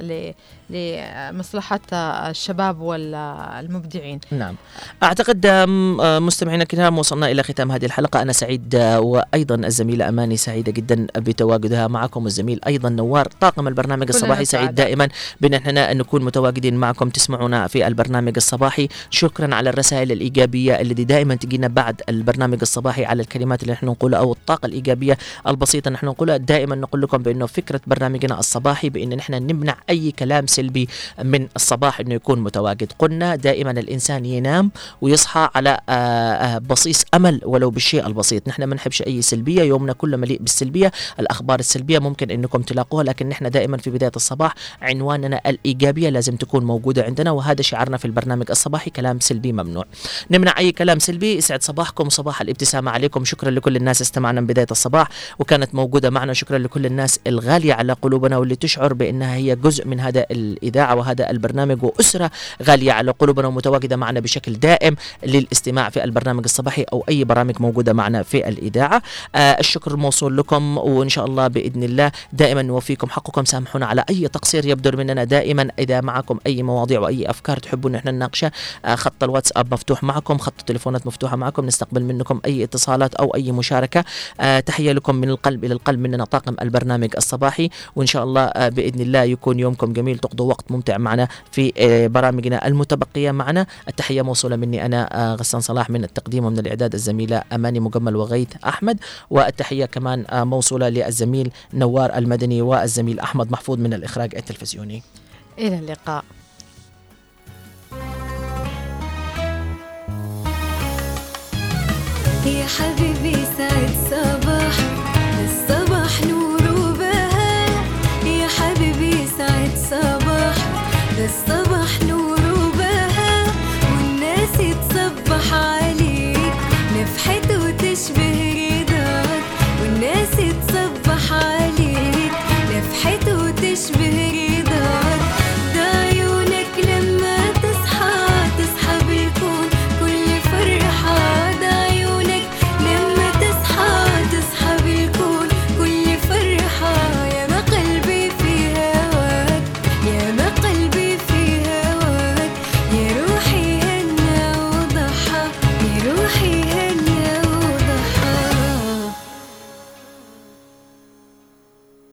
لمصلحة الشباب والمبدعين. نعم. أعتقد آم، آه، مستمعينا الكرام وصلنا إلى ختام هذه الحلقة. أنا سعيد آه، وأيضا الزميلة أماني سعيدة جدا بتواجدها معكم. والزميل أيضا نوار طاقم البرنامج الصباحي سعيد. دائما بان إحنا نكون متواجدين معكم تسمعونا في البرنامج الصباحي. شكرا على الرسائل الإيجابية التي دائما تجينا بعد البرنامج الصباحي على الكلمات اللي نحن نقولها أو الطاقة الإيجابية البسيطة نحن نقولها. دائما نقول لكم بأنه فكرة برنامجنا الصباحي بأن نحن نمنع أي كلام سلبي من الصباح إنه يكون متواجد. قلنا دائما الإنسان ينام ويصحى على آه، آه، بصيص أمل ولو بالشيء البسيط. نحن ما نحبش أي سلبية يومنا كله مليء بالسلبية. الأخبار السلبية ممكن إنكم تلاقوها لكن نحن دائما في بداية الصباح عنواننا الإيجابية لازم تكون موجودة عندنا وهذا شعارنا في البرنامج الصباحي كلام سلبي ممنوع. نمنع أي كلام سلبي يسعد صباحكم وصباح الابتسامة عليكم. شكرا لكل الناس استمعنا من بداية الصباح وكانت موجودة معنا. شكرا لكل الناس الغالية على قلوبنا واللي تشعر بأنها هي جزء من هذا الإذاعة وهذا البرنامج وأسرة غالية على قلوبنا ومتواجدة معنا بشكل دائم للاستماع في البرنامج الصباحي أو أي برامج موجودة معنا في الإذاعة. آه الشكر موصول لكم وإن شاء الله بإذن الله دائما نوفيكم حقكم سامحونا على أي تقصير يبدر مننا دائما. إذا معكم أي مواضيع وأي أفكار تحبون إن إحنا نناقشها آه خط الواتساب مفتوح معكم خط التليفونات مفتوحة معكم نستقبل منكم أي اتصالات أو أي مشاركة. آه تحية لكم من القلب إلى القلب مننا طاقم البرنامج الصباحي. وإن شاء الله آه بإذن الله يكون يومكم جميل. تقضوا وقت ممتع معنا في آه برامجنا المتبقية معنا. التحية موصولة مني أنا آه غسان صلاح من التقديم ومن الإعداد الزميلة أماني مجمل وغيث أحمد. والتحية كمان آه موصولة للزميل نوار المدني والزميل أحمد محفوظ من الإخراج التلفزيوني. إلى اللقاء. يا حبيبي سعد صباح نور وبهاء